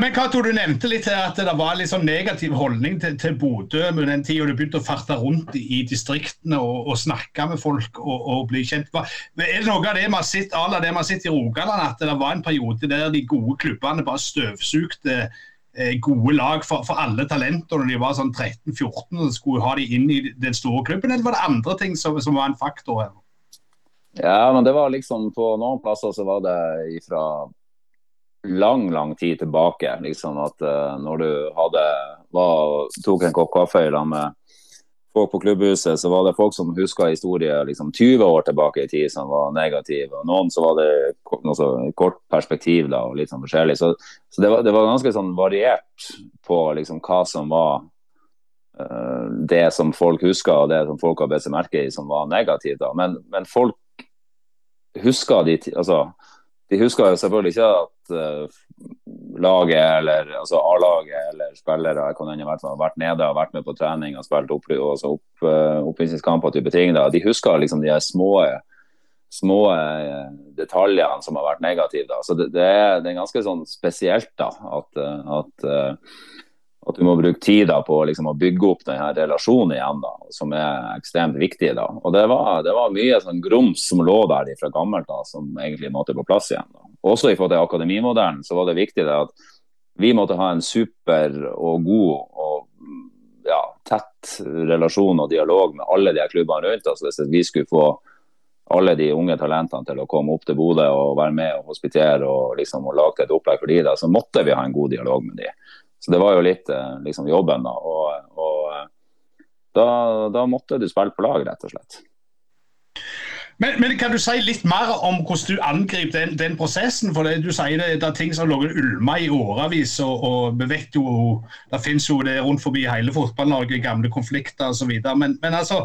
men Kato, Du nevnte litt her at det var litt sånn negativ holdning til, til Bodø med den tida du begynte å farte rundt i distriktene og, og snakke med folk og, og, bli kjent. Er det noe av det vi har sett i Rogaland, at det var en periode der de gode klubbene bare støvsugde eh, gode lag for, for, alle talenter når de var sånn 13-14 og skulle ha de inn i den store klubben, eller var det andre ting som, som var en faktor her? Ja, men det var liksom På noen plasser så var det ifra lang, lang tid tilbake. Liksom at uh, når du hadde, var, tok en kopp kaffe i lag med folk på klubbhuset, så var det folk som huska historier liksom 20 år tilbake i tid som var negative. og Noen så var det noe kort perspektiv da, og litt sånn forskjellig. Så, så det, var, det, var, ganske sånn variert på liksom hva som var uh, det som folk huska, og det som folk har bedt seg merke i som var negativt. da. Men, men folk huska de altså de husker jo selvfølgelig ikke at uh, laget eller altså A-laget eller spillere kan hende ha vært nede og vært med på trening og spilt opp, altså opp, uh, oppvisningskamper og type ting. Da. De husker liksom de små, små uh, detaljene som har vært negative. Da. Så det, det, er, det, er, ganske sånn spesielt da, at, at at du må bruke tid på liksom, å bygge opp denne relasjonen igjen, da, som er ekstremt viktig. da. Og Det var, det var mye sånn grums som lå der fra gammelt, da, som egentlig måtte på plass igjen. Da. Også i forhold til akademimodellen så var det viktig det at vi måtte ha en super og god og ja, tett relasjon og dialog med alle de klubbene rundt oss. Hvis vi skulle få alle de unge talentene til å komme opp til Bodø og være med og hospitere og, liksom, og lage et opplegg for de da, så måtte vi ha en god dialog med de. Så det var jo litt eh, liksom, jobben, da. Og, og eh, da, da, måtte du spille på lag, rett og slett. Men, men, kan du si litt mer om hvordan du angriper den, den prosessen? For det, Du sier det, det er ting som har ligget ulma i årevis, og, og, vi vet jo det finnes jo det rundt forbi hele Fotball-Norge, gamle konflikter osv. Men, men altså,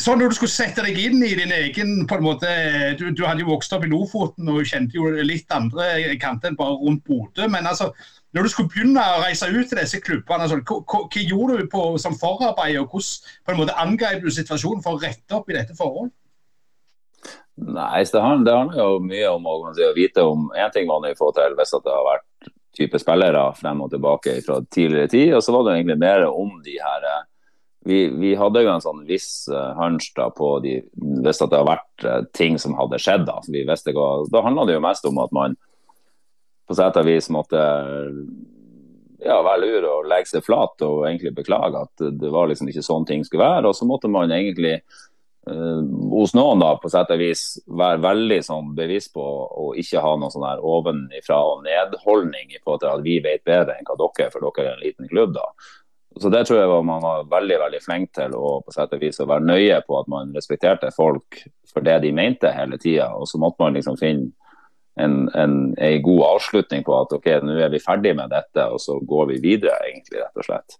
sånn når du skulle sette deg inn i din egen på en måte, du, du hadde jo vokst opp i Lofoten og kjente jo litt andre kanter enn bare rundt Bodø. men altså, når du skulle begynne å reise ut til disse klubbene, sånn, hva, hva, gjorde du på, som forarbeid, og hvordan på en måte angrep du situasjonen for å rette opp i dette forholdet? Nei, det handler, det handler, jo mye om å, å vite om Én ting det å få til hvis det har vært type spillere frem og tilbake fra tidligere tid, og så var det egentlig mer om de her eh, vi, vi hadde jo en sånn viss uh, hunch da på de, hvis det har vært uh, ting som hadde skjedd. Da vi visste hva, da handla det jo mest om at man på sett og vis måtte ja, være lur og legge seg flat og egentlig beklage at det var liksom ikke sånn ting skulle være. Og så måtte man egentlig eh, hos noen da på sett og vis være veldig sånn bevisst på å ikke ha noen sånn her ovenifra og nedholdning i forhold til at vi vet bedre enn hva dere er, for dere er en liten klubb. da. Så Det tror jeg var man var veldig veldig flink til å på sett og vis å være nøye på at man respekterte folk for det de mente hele tida. Og så måtte man liksom finne en, en, en, god avslutning på at ok, nå er vi ferdig med dette, og så går vi videre, egentlig, rett og slett.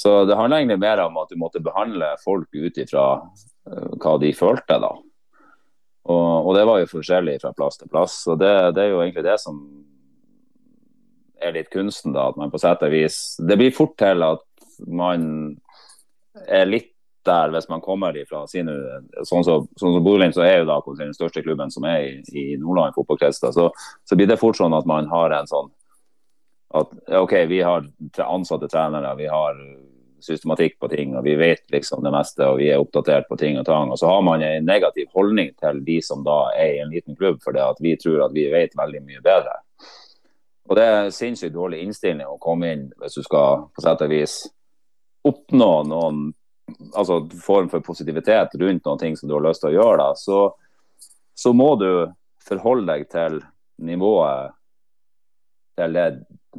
Så det handler egentlig mer om at du måtte behandle folk ut ifra uh, hva de følte, da. Og, og, det var jo forskjellig fra plass til plass. Så det, det, er jo egentlig det som er litt kunsten, da. At man på sett og vis Det blir fort til at man er litt der hvis man kommer ifra sine Sånn som så, så Bodø-Glimt, så er jo da den største klubben som er i, i Nordland fotballkrets. Så, så blir det fort sånn at man har en sånn at OK, vi har ansatte trenere, vi har systematikk på ting, og vi vet liksom det meste, og vi er oppdatert på ting og tang. Og så har man en negativ holdning til de som da er i en liten klubb, fordi at vi tror at vi vet veldig mye bedre. Og det er sinnssykt dårlig innstilling å komme inn hvis du skal på sett og vis oppnå noen altså, form for positivitet rundt noen ting som du har lyst til å gjøre, da, så, så må du forholde deg til nivået til,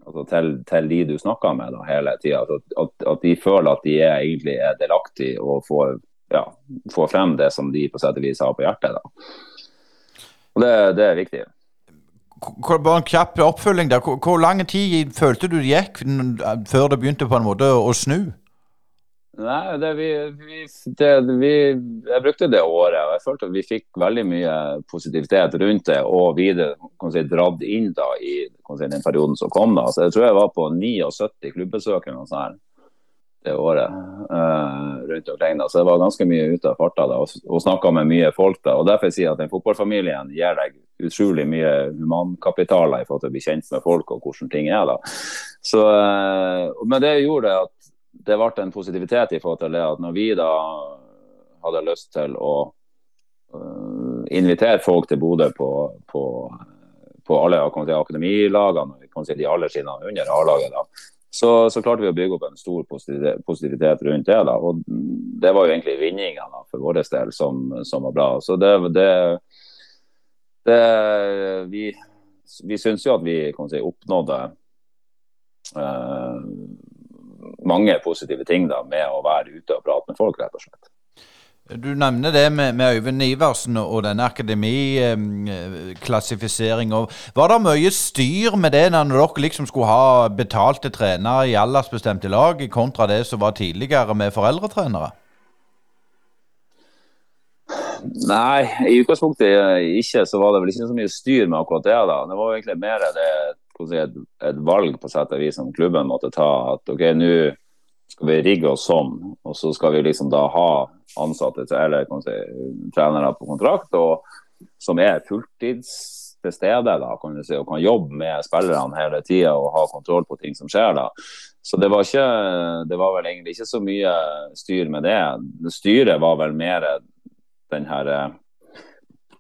altså til, til de du snakker med da, hele tida. Altså, at, at, de føler at de er, egentlig er delaktige og får, ja, får, frem det som de på sett og vis har på hjertet. Da. Og det, det er viktig. Bare en kjapp oppfølging der. Hvor, hvor lang tid følte du det gikk før det begynte på en måte å snu? Nei, det vi, vi, det, vi, Jeg brukte det året, og jeg følte at vi fikk veldig mye positivitet rundt det. Og videre si, dratt inn da i si, den perioden som kom. da. Så Jeg tror jeg var på 79 klubbbesøk det året uh, rundt omkring. da, Så jeg var ganske mye ute av farta da, og, og snakka med mye folk. da, og Derfor sier jeg at den fotballfamilien gir deg utrolig mye humankapitaler i forhold til å bli kjent med folk og hvordan ting er. da. Så, uh, men det gjorde at det ble en positivitet i forhold til det at når vi da hadde lyst til å uh, invitere folk til Bodø på, på, på alle akademilagene, si, de aller sine under A-laget, så, så, klarte vi å bygge opp en stor positivitet rundt det. da, og Det var jo egentlig vinninga for vår del som, som, var bra. Så det, det, det Vi, vi syns jo at vi si, oppnådde uh, mange positive ting da, med å være ute og prate med folk, rett og slett. Du nevner det med, med Øyvind Iversen og denne akademiklassifiseringa. Var det mye styr med det når dere liksom skulle ha betalte trenere i aldersbestemte lag, kontra det som var tidligere med foreldretrenere? Nei, i utgangspunktet ikke. Så var det vel ikke så mye styr med akkurat det. da. Det var egentlig mer det et, et, valg på sett og vis som klubben måtte ta. At ok, nå skal vi rigge oss sånn, og så skal vi liksom da ha ansatte eller si, trenere på kontrakt og, som er fulltids til stede da, kan du si, og kan jobbe med spillerne hele tida og ha kontroll på ting som skjer. da. Så det var, ikke, det var vel egentlig ikke så mye styr med det. Styret var vel mer den her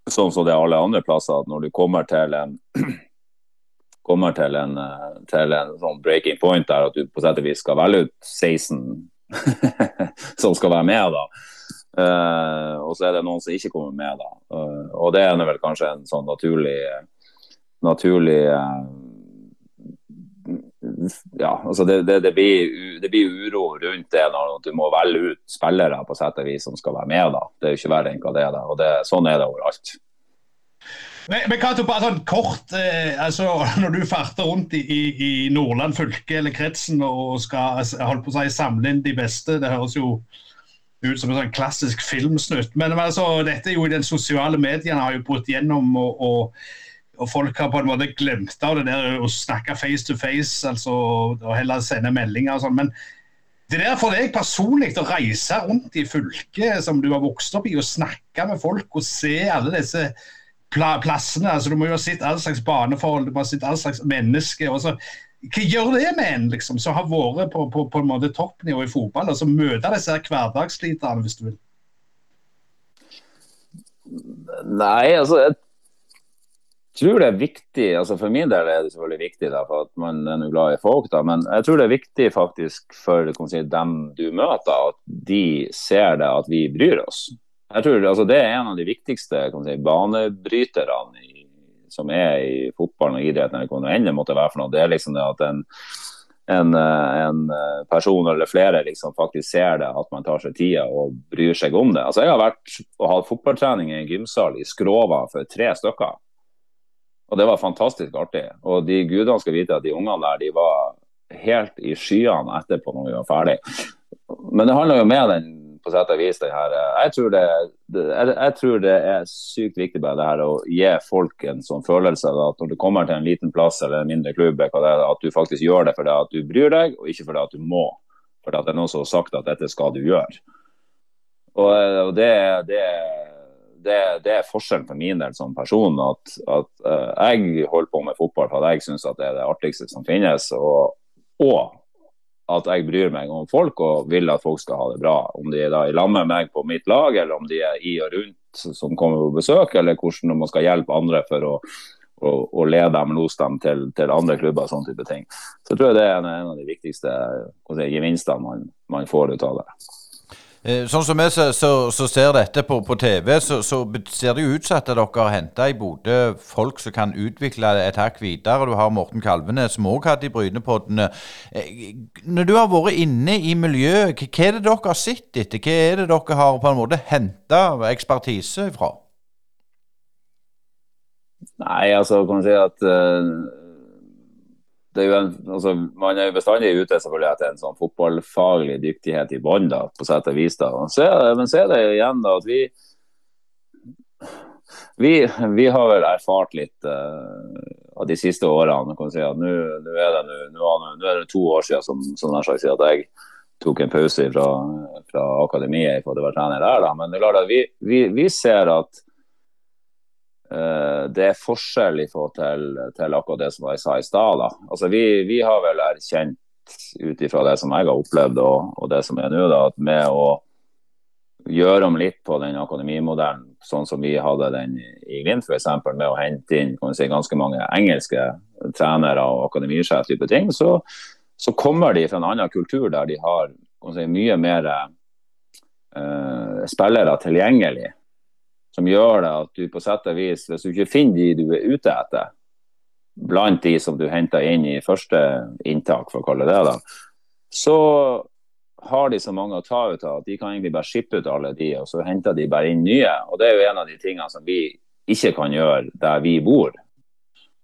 Sånn som det er alle andre plasser, at når du kommer til en kommer til en, eh, til en sånn breaking point der at du på sett og vis skal velge ut 16 som skal være med. da. Uh, og så er det noen som ikke kommer med. da. Uh, og det er vel kanskje en sånn naturlig, naturlig uh, ja, altså det, det, det, blir, det, blir, uro rundt det når du må velge ut spillere på sett og vis som skal være med. da. Det er jo ikke verre enn hva det er. da, og Sånn er det overalt. Men, men Kato, bare sånn kort, eh, altså Når du farter rundt i, i, Nordland fylke eller kretsen og skal holdt på å si, samle inn de beste, det høres jo ut som en sånn klassisk filmsnutt. Men altså, dette er jo i den sosiale mediene har jo brutt gjennom, og, og, og, folk har på en måte glemt av det der å snakke face to face, altså, og heller sende meldinger og sånn. Men det der for deg personlig å reise rundt i fylket som du har vokst opp i, og snakke med folk og se alle disse pla plassene altså Du må jo ha sett all slags baneforhold, du må ha sett all slags mennesker. og så hva gjør det med en liksom, som har vært på, på, på en måte toppnivå i fotball, og så møter disse hverdagssliterne, hvis du vil? Nei, altså jeg tror det er viktig, altså For min del er det selvfølgelig viktig da, for at man er glad i folk, da, men jeg tror det er viktig faktisk for si, dem du møter, at de ser det at vi bryr oss. Jeg tror altså, Det er en av de viktigste si, banebryterne i, som er i fotballen og idretten, eller hva det måtte være for noe. Det er liksom det at en, en, en, person eller flere liksom faktisk ser det, at man tar seg tida og bryr seg om det. Altså Jeg har vært og hatt fotballtrening i en gymsal i Skrova for tre stykker. Og det var fantastisk artig. Og de gudene skal vite at de ungene der de var helt i skyene etterpå når vi var ferdig. Men det handler jo med den på sett og vis det her. Jeg tror det, jeg, jeg tror det, er sykt viktig bare det her å gi folk en sånn følelse av at når du kommer til en liten plass eller en mindre klubb, at du faktisk gjør det fordi du bryr deg, og ikke fordi du må. At det er noen som har sagt at dette skal du gjøre. Og, og det, det det, det, er forskjellen for min del som person. At, at uh, jeg holder på med fotball fordi jeg syns det er det artigste som finnes. Og, og, at jeg bryr meg om folk og vil at folk skal ha det bra. Om de er i lag med meg på mitt lag, eller om de er i og rundt som kommer på besøk, eller hvordan man skal hjelpe andre for å, å, å lede dem, lose dem til, til andre klubber sånne type ting. Så jeg tror jeg det er en, en av de viktigste gevinstene man, man får ut av det. Eh, sånn som vi så, så, ser dette på, på TV, så, så, ser det jo ut som at dere har henta i Bodø folk som kan utvikle et hakk videre. Du har Morten Kalvenes som òg hadde i Brynepoddene. Eh, når du har vært inne i miljøet, hva er det dere har sett etter? Hva er det dere har på en måte henta ekspertise fra? Nei, altså kan man si at uh det er jo en, altså, man er jo bestandig ute selvfølgelig etter en sånn fotballfaglig dyktighet i bånn, på sett og vis. da. Men så er det igjen da, at vi, vi, vi har vel erfart litt uh, av de siste årene. kan si at Nå er, er, det to år siden som, som sagt, at jeg tok en pause fra, fra akademiet for å være trener der. Da. Men det er klart at vi, vi, vi ser at det er forskjell i forhold til, til, akkurat det som jeg sa i stad. Altså, vi, vi, har vel erkjent ut ifra det som jeg har opplevd og, og det som er nå, at med å gjøre om litt på den akademimodellen, sånn som vi hadde den i Glimt f.eks., med å hente inn si, ganske mange engelske trenere og akademisjef type ting, så, så, kommer de fra en annen kultur der de har si, mye mer uh, spillere tilgjengelig som gjør det at du på sett og vis, hvis du ikke finner de du er ute etter, blant de som du henter inn i første inntak, for å kalle det det, så har de så mange å ta ut av at de kan egentlig bare skippe ut alle de, og så henter de bare inn nye. Og Det er jo en av de tingene som vi ikke kan gjøre der vi bor.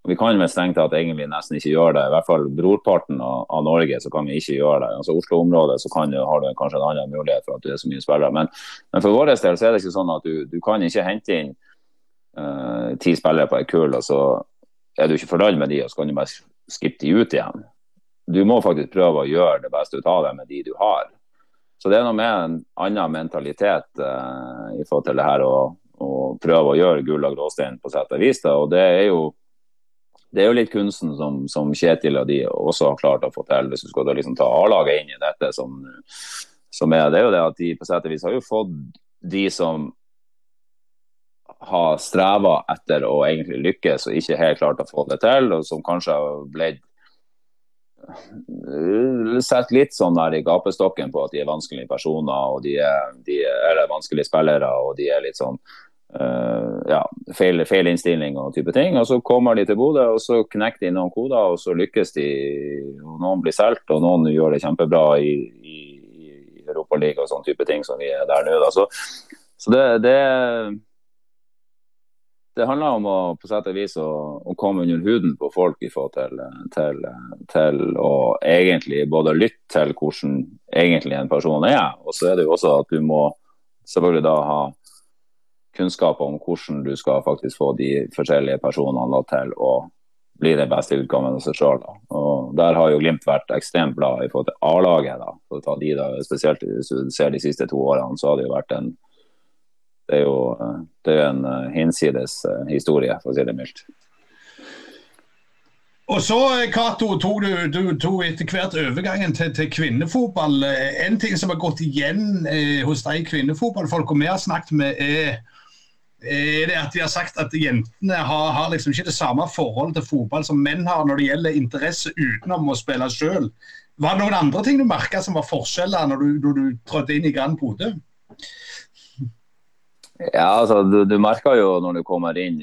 Vi kan vel strengt tatt egentlig nesten ikke gjøre det. I hvert fall brorparten av, av Norge så kan vi ikke gjøre det. Altså Oslo-området så du, har du kanskje en annen mulighet for at du er så mye spillere. Men, men, for vår del så er det ikke sånn at du, du kan ikke hente inn uh, ti spillere på ei kull, og så er du ikke fornøyd med de, og så kan du bare skippe de ut igjen. Du må faktisk prøve å gjøre det beste ut av det med de du har. Så det er noe med en annen mentalitet uh, i forhold til det her å, prøve å gjøre gull og gråstein på sett og vis. Og det er jo det er jo litt kunsten som, som, Kjetil og de også har klart å få til, hvis du skal liksom ta A-laget inn i dette. Som, som, er, det er jo det at de på sett og vis har jo fått de som har streva etter å egentlig lykkes og ikke helt klart å få det til, og som kanskje har blitt sett litt sånn der i gapestokken på at de er vanskelige personer og de er, de er vanskelige spillere og de er litt sånn Uh, ja, feil, feil, innstilling og type ting. Og Så kommer de til Bodø og så knekker de noen koder, og så lykkes de. og Noen blir solgt, og noen gjør det kjempebra i, i, i Europaligaen og sånn type ting som vi er der nå. Så, så det, det, det, handler om å på sett og vis å, å, komme under huden på folk i forhold til, til, til å egentlig både lytte til hvordan egentlig en person er, og så er det jo også at du må selvfølgelig da ha kunnskap om hvordan du skal faktisk få de forskjellige personene til å bli den beste utgaven av seg sjøl. Der har jo Glimt vært ekstremt glad i forhold til A-laget. for å ta de da, Spesielt hvis du ser de siste to årene, så har det jo vært en det er jo det er en hinsides historie, for å si det mildt. Og så, Cato, tok du, du tok etter hvert overgangen til, til, kvinnefotball. En ting som har gått igjen eh, hos de kvinnefotballfolka vi har snakket med, er, er, det at de har sagt at jentene har, har liksom ikke det samme forholdet til fotball som menn har når det gjelder interesse utenom å spille sjøl. Var det noen andre ting du merka som var forskjeller når du, når du trådte inn i Grand Bodø? Ja, altså, du, du merker jo når du kommer inn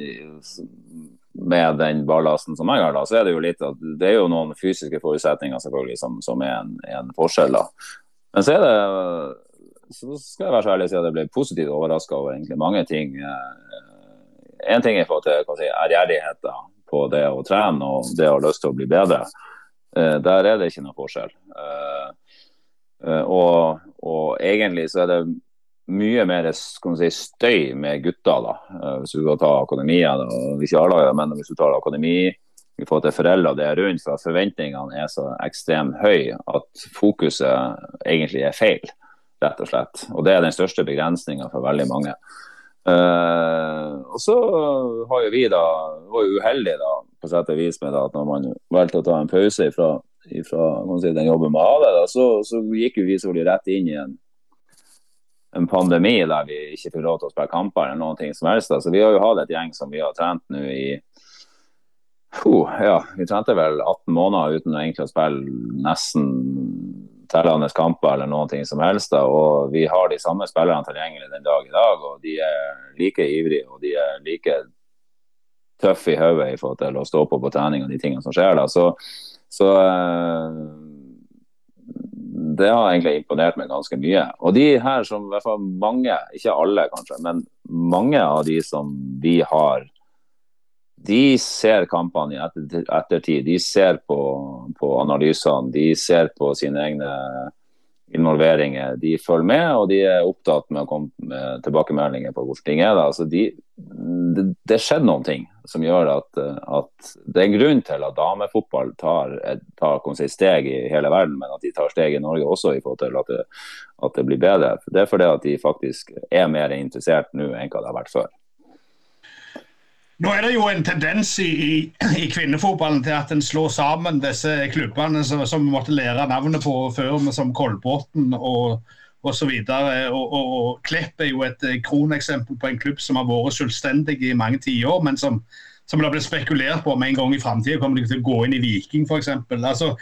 med den ballasten som jeg har, da, så er det jo litt at det er jo noen fysiske forutsetninger selvfølgelig som, som er en, en, forskjell. da. Men så er det så skal jeg være så ærlig og si at jeg ble positivt overraska over egentlig mange ting. En ting er forhold til si, ærgjerrighet på det å trene og det å ha lyst til å bli bedre. Eh, der er det ikke noe forskjell. Eh, eh, og, og egentlig så er det mye mer si, støy med gutter. da, eh, Hvis du skal ta akademiet, ikke alle, men hvis du tar akademi i forhold til foreldre det er rundt, for forventningene er så ekstremt høye at fokuset egentlig er feil, rett og slett. Og Det er den største begrensninga for veldig mange. Uh, og så har jo vi da, var jo uheldige da, på sett og vis med da, at når man valgte å ta en pause fra si, den jobben med AD, så, så gikk jo vi så rett inn i en en pandemi der vi ikke fikk lov til å spille kamper eller noen ting som helst. Så vi har jo hatt et gjeng som vi har trent nå i uh, ja, vi trente vel 18 måneder uten å egentlig spille nesten tellende kamper eller noen ting som helst. Og vi har de samme spillerne tilgjengelig den dag i dag, og de er like ivrige og de er like tøffe i hodet i forhold til å stå på på trening og de tingene som skjer da. Så, så uh, det har egentlig imponert meg ganske mye. Og de her som i hvert fall mange, ikke alle kanskje, men mange av de som vi har, de ser kampene i etter, ettertid. De ser på, på analysene, de ser på sine egne involveringer. De følger med, og de er opptatt med å komme med tilbakemeldinger på hvordan ting er. Altså de, det, det skjedde noen ting som gjør at, at, det er en grunn til at damefotball tar, tar steg i hele verden, men at de tar steg i Norge også i forhold til at det, at det blir bedre. Det er fordi at de faktisk er mer interessert nå enn hva det har vært før. Nå er det jo en tendens i, i, kvinnefotballen til at en slår sammen disse klubbene som, som vi måtte lære navnet på før, som Kolbotn og osv. Og, og, og Klepp er jo et eh, kroneksempel på en klubb som har vært selvstendig i mange tiår, men som, som det blitt spekulert på om en gang i framtida kommer de til å gå inn i Viking f.eks. Altså,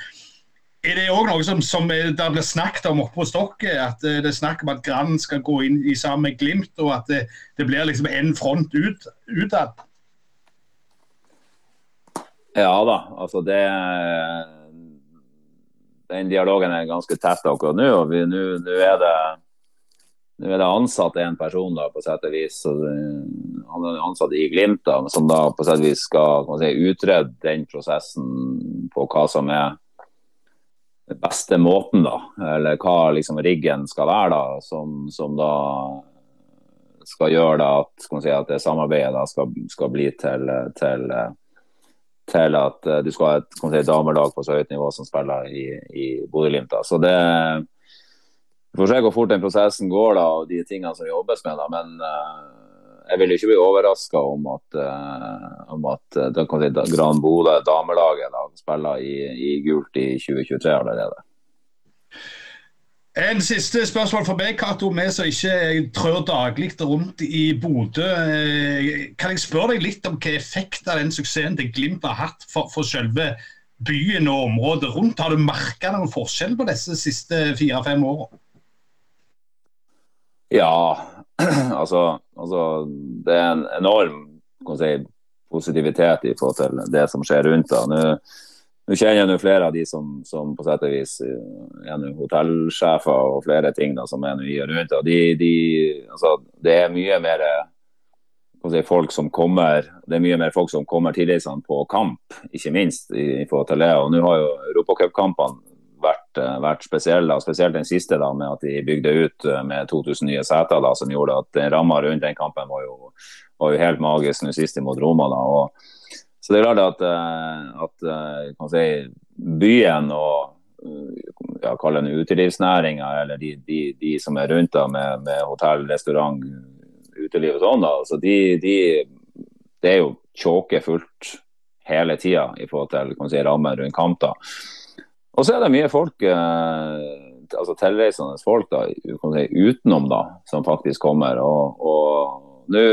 er det òg noe som, som det blir snakket om oppe på Stokket? At eh, det er snakk om at Grand skal gå inn i sammen med Glimt, og at det, det blir liksom en front ut? Ja da, altså det Den dialogen er ganske tett akkurat nå. og Nå er det nå er det ansatt en person da, på sett og vis, han er ansatt i Glimt, da, som da på sett og vis skal si, utrede den prosessen på hva som er den beste måten, da, eller hva liksom riggen skal være, da, som, som da skal gjøre da, at, si, at det samarbeidet da, skal, skal bli til, til til at uh, du skal ha et si, damelag på så høyt nivå som spiller i, i Bodø-Glimt. Så det Vi får se hvor fort den prosessen går da, og de tingene som jobbes med. Da. Men uh, jeg vil ikke bli overraska om at, uh, om at si, Gran Bodø, damelaget, da, spiller i, i gult i 2023 allerede. En siste spørsmål for meg, Cato. Vi som ikke trør daglig rundt i Bodø. Eh, kan jeg spørre deg litt om hva effekt av den suksessen til Glimt har hatt for, for selve byen og området rundt? Har du merka noen forskjell på disse siste fire-fem årene? Ja, altså, altså, Det er en enorm si, positivitet i forhold til det som skjer rundt. Da. Nå nå kjenner jeg flere av de som, som på sett og vis eh, er hotellsjefer og flere ting da, som er i og rundt. De, de, altså, det er mye mer si, folk som kommer det er mye mer folk som kommer tilreisende på kamp, ikke minst i, i forhold til det. Og Nå har jo europacupkampene vært, eh, vært spesielle, spesielt den siste da, med at de bygde ut eh, med 2000 nye seter, da, som gjorde at ramma rundt den kampen var jo, var jo helt magisk nå sist mot Roma. da, og Så det er klart at, at kan si, byen og ja, kall det utelivsnæringa, eller de, de, de, som er rundt da med, med hotell, restaurant, uteliv og sånn, da, altså de, de, det er jo tjåkefullt hele tida i forhold til kan si, rammen rundt kamp. Og så er det mye folk, eh, altså tilreisende folk da, si, utenom da, som faktisk kommer. og, og nå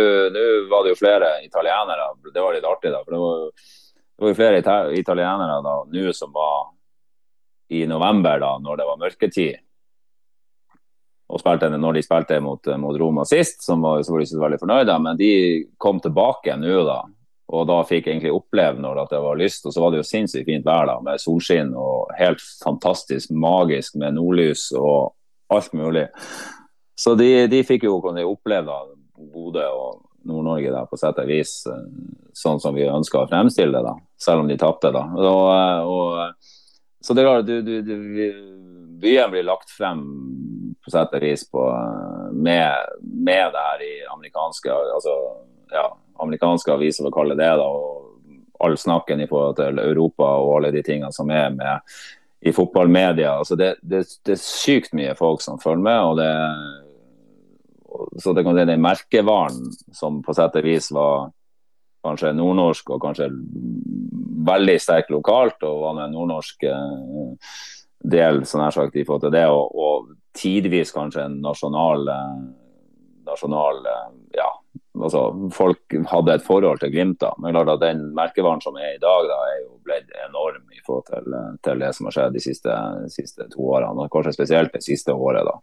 var det jo flere italienere, det var litt artig. da, for Det var, det var jo flere italienere da, nå som var i november, da, når det var mørketid. Og spilte, når de spilte mot, mot Roma sist, som var, så var de ikke veldig fornøyde. Men de kom tilbake nå, da. Og da fikk jeg egentlig oppleve når det var lyst. Og så var det jo sinnssykt fint vær da, med solskinn og helt fantastisk magisk med nordlys og alt mulig. Så de, de fikk jo oppleve da, Bodø og Nord-Norge da, på sett og vis eh, sånn som vi ønska å fremstille det, da, selv om de tapte. da. Eh, og, så det er klart, du, du, du, byen blir lagt frem på sett og vis på, eh, med, med det her i amerikanske altså, ja, amerikanske aviser, for å kalle det da, og All snakken i forhold til Europa og alle de tingene som er med i fotballmedia. Altså det, det, det, er sykt mye folk som følger med. og det så det kan si den merkevaren som på sett og vis var kanskje nordnorsk og kanskje veldig sterk lokalt, og var den nordnorsk eh, del sånn her sagt, i forhold til det, og, og tidvis kanskje en nasjonal, eh, nasjonal eh, ja, altså, folk hadde et forhold til Glimt. da, men klart at Den merkevaren som er i dag, da, er jo blitt enorm i forhold til, til, det som har skjedd de siste, siste, to årene. og Kanskje spesielt det siste året. da.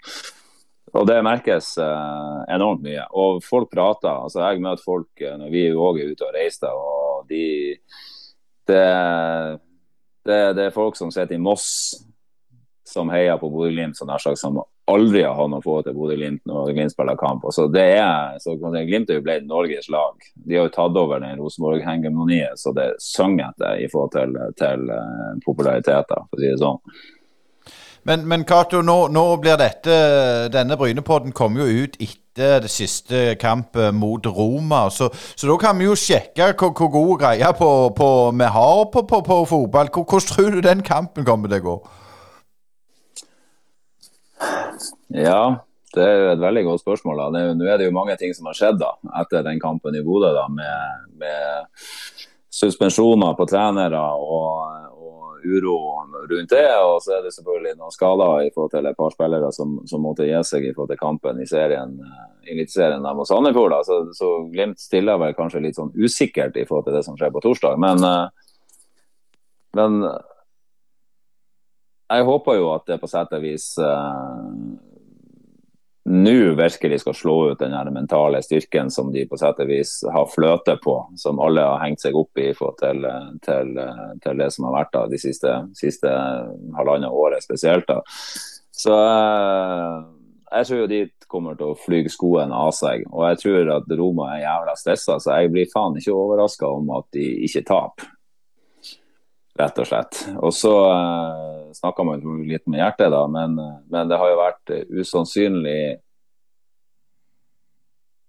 Og Det merkes eh, enormt mye. Og folk prater. altså Jeg møter folk eh, når vi òg er ute og reiser. og de, det, det, det er folk som sitter i Moss som heier på Bodø-Glimt, som, aldri har hatt noe forhold til Bodø-Glimt når Glimt spiller kamp. Så det er, så Glimt er jo blitt Norges lag. De har jo tatt over den Rosenborg-hegemoniet, så det synger etter i forhold til, til uh, populariteten, for å si det sånn. Men, men Cato, nå, nå, blir dette Denne Brynepodden kommer jo ut etter det siste kampet mot Roma. Så, så da kan vi jo sjekke hvor, hvor god greie på, på, vi har på, på, på fotball. Hvordan tror du den kampen kommer til å gå? Ja, det er jo et veldig godt spørsmål. da. nå er det jo mange ting som har skjedd da, etter den kampen i Bodø, med, med, suspensjoner på trenere og, uro rundt det. Og så er det selvfølgelig noen skader i forhold til et par spillere som, som måtte gi seg i forhold til kampen i serien i der mot Sandefjord. Så, så, Glimt stiller vel kanskje litt sånn usikkert i forhold til det som skjer på torsdag. Men, men jeg håper jo at det på sett og vis uh, nå virkelig skal slå ut den mentale styrken som de på sett og vis har fløte på, som alle har hengt seg opp i til, til, til, det som har vært da, de siste, siste halvannet året spesielt. da. Så eh, jeg tror jo de kommer til å fly skoene av seg. Og jeg tror at Roma er jævla stressa, så jeg blir faen ikke overraska om at de ikke taper. Rett og slett. Og så uh, snakka man litt med hjertet, da, men, men, det har jo vært usannsynlig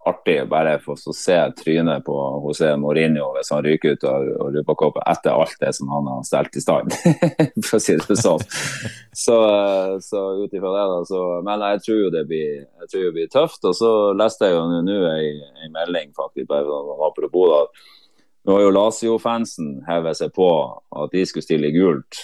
artig bare for å se trynet på José Mourinho hvis han ryker ut av Europacupen etter alt det som han har stelt i stand, for å si det sånn. Så, så ut ifra det, da. Så, men jeg tror jo det blir, jeg tror det blir tøft. Og så leste jeg jo nå en melding, faktisk, bare apropos da nå har jo Lazio-fansen hevet seg på at de skulle stille gult.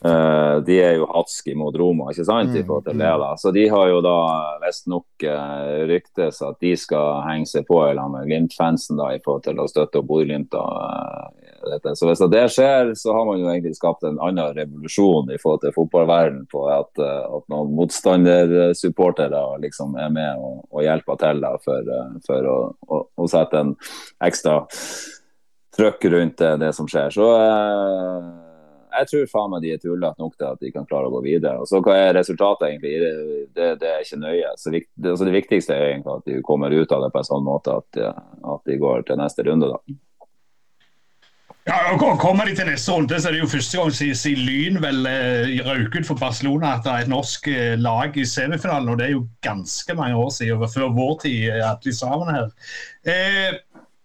Uh, de er jo hatske mot Roma, ikke sant? i forhold til det da. Så de har jo da visstnok uh, ryktes at de skal henge seg på sammen med Glimt-fansen da, i forhold til å støtte Bodø-Glimt. Uh, så hvis det skjer, så har man jo egentlig skapt en annen revolusjon i forhold til fotballverdenen på at, uh, at noen motstandersupportere liksom er med og, og hjelper til da, for, for å, å, å, sette en ekstra trøkk rundt det, det som skjer. Så jeg tror faen meg de er tullete nok til at de kan klare å gå videre. Og så Hva er resultatet, egentlig? Det, det er ikke nøye. Så det, altså det, viktigste er egentlig at de kommer ut av det på en sånn måte at, at de går til neste runde. da. Ja, og Kommer de til neste runde, så er det jo første gang siden Lyn vel eh, røk ut for Barcelona at det er et norsk eh, lag i semifinalen. og Det er jo ganske mange år siden, før vår tid, at de sammen her. Eh,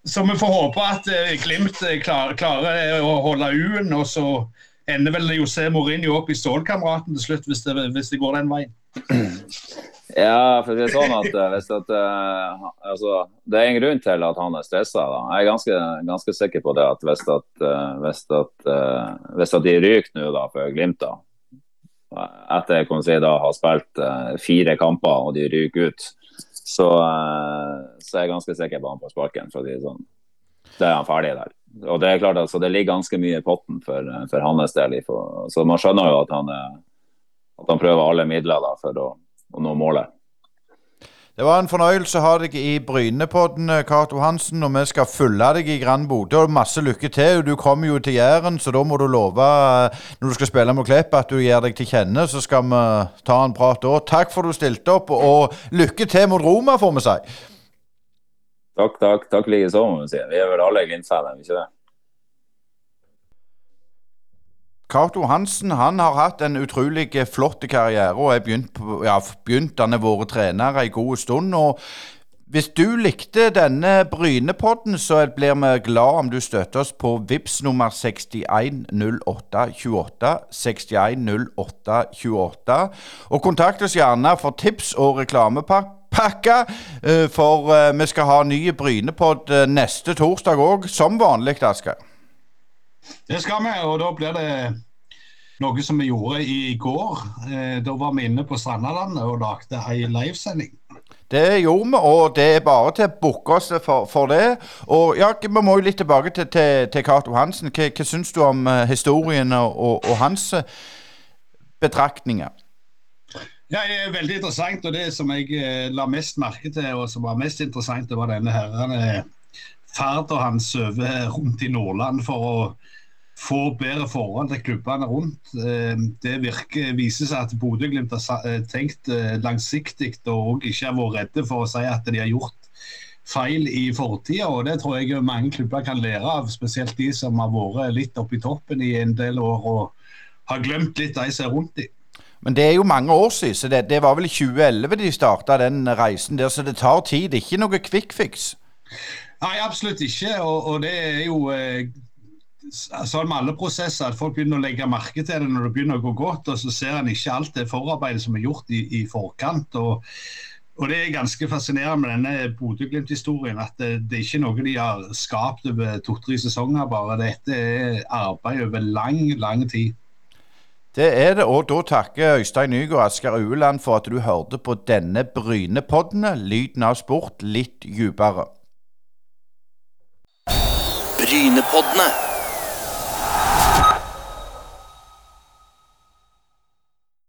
så vi får håpe at eh, Glimt eh, klarer, klarer å holde U-en, og så ender vel José Mourinho opp i Stålkameraten til slutt, hvis det, hvis det går den veien. Ja, for det er sånn at, eh, at uh, altså, Det er en grunn til at han er stressa. Jeg er ganske, ganske, sikker på det at hvis, at, uh, hvis, at, uh, hvis de ryker nå da for Glimt, da, etter si, da har spilt fire kamper og de ryker ut, så, så er jeg ganske sikker på han får sparken. For de, sånn. Det er han ferdig der. Og Det er klart altså, det ligger ganske mye i potten for, for hans del. Så man skjønner jo at han, at han prøver alle midler da, for å å nå målet. Det var en fornøyelse å ha deg i Brynepodden, Cato Hansen. Og vi skal følge deg i Grand Bodø. Masse lykke til. Du kommer jo til Jæren, så da må du love når du skal spille med Klepp at du gir deg til kjenne. Så skal vi ta en prat da. Takk for at du stilte opp, og lykke til mot Roma, får vi si. Takk, takk. Takk likeså, må vi si. Vi er vel alle Glimt-fan, ikke det? Cato Hansen han har hatt en utrolig flott karriere og er begynt, ja, begynt han har vært trener en god stund. og Hvis du likte denne Brynepodden, så blir vi glad om du støtter oss på VIPS nummer 610828. 610828. Og kontakt oss gjerne for tips og reklamepakke. Eh, for eh, vi skal ha ny Brynepod eh, neste torsdag òg, som vanlig, Asker. Det skal vi, og da blir det noe som vi gjorde i går. Da var vi inne på Strandalandet og lagde ei livesending. Det gjorde vi, og det er bare til å booke oss for, for, det. Og ja, Vi må jo litt tilbake til, til, til Cato Hansen. Hva, hva syns du om uh, historien og, og, hans uh, betraktninger? Ja, det er Veldig interessant. og Det som jeg uh, la mest merke til, og som var mest interessant, det var denne herren, ferda hans over rundt i Nordland for å få bedre forhold til klubbene rundt. Eh, det virker, viser seg at Bodø-Glimt har eh, tenkt eh, langsiktig og ikke har vært redde for å si at de har gjort feil i fortida. Det tror jeg mange klubber kan lære av, spesielt de som har vært litt oppe i toppen i en del år og har glemt litt de som er rundt dem. Men det er jo mange år siden, så det, det var vel i 2011 de starta den reisen der, så det tar tid. Det er ikke noe quick fix. Nei, absolutt ikke. Og, og det er jo eh, sånn med alle prosesser at folk begynner å legge merke til det når det begynner å gå godt, og så ser en ikke alt det forarbeidet som er gjort i, i forkant. og og Det er ganske fascinerende med denne Bodø-Glimt-historien. At det, det, er ikke noe de har skapt over to-tre sesonger. bare. Dette er arbeid over lang, lang tid. Det er det, og da takker Øystein Nygaard og Asker Ueland for at du hørte på denne Brynepodden. Lyden av sport litt dypere. Brynepoddene.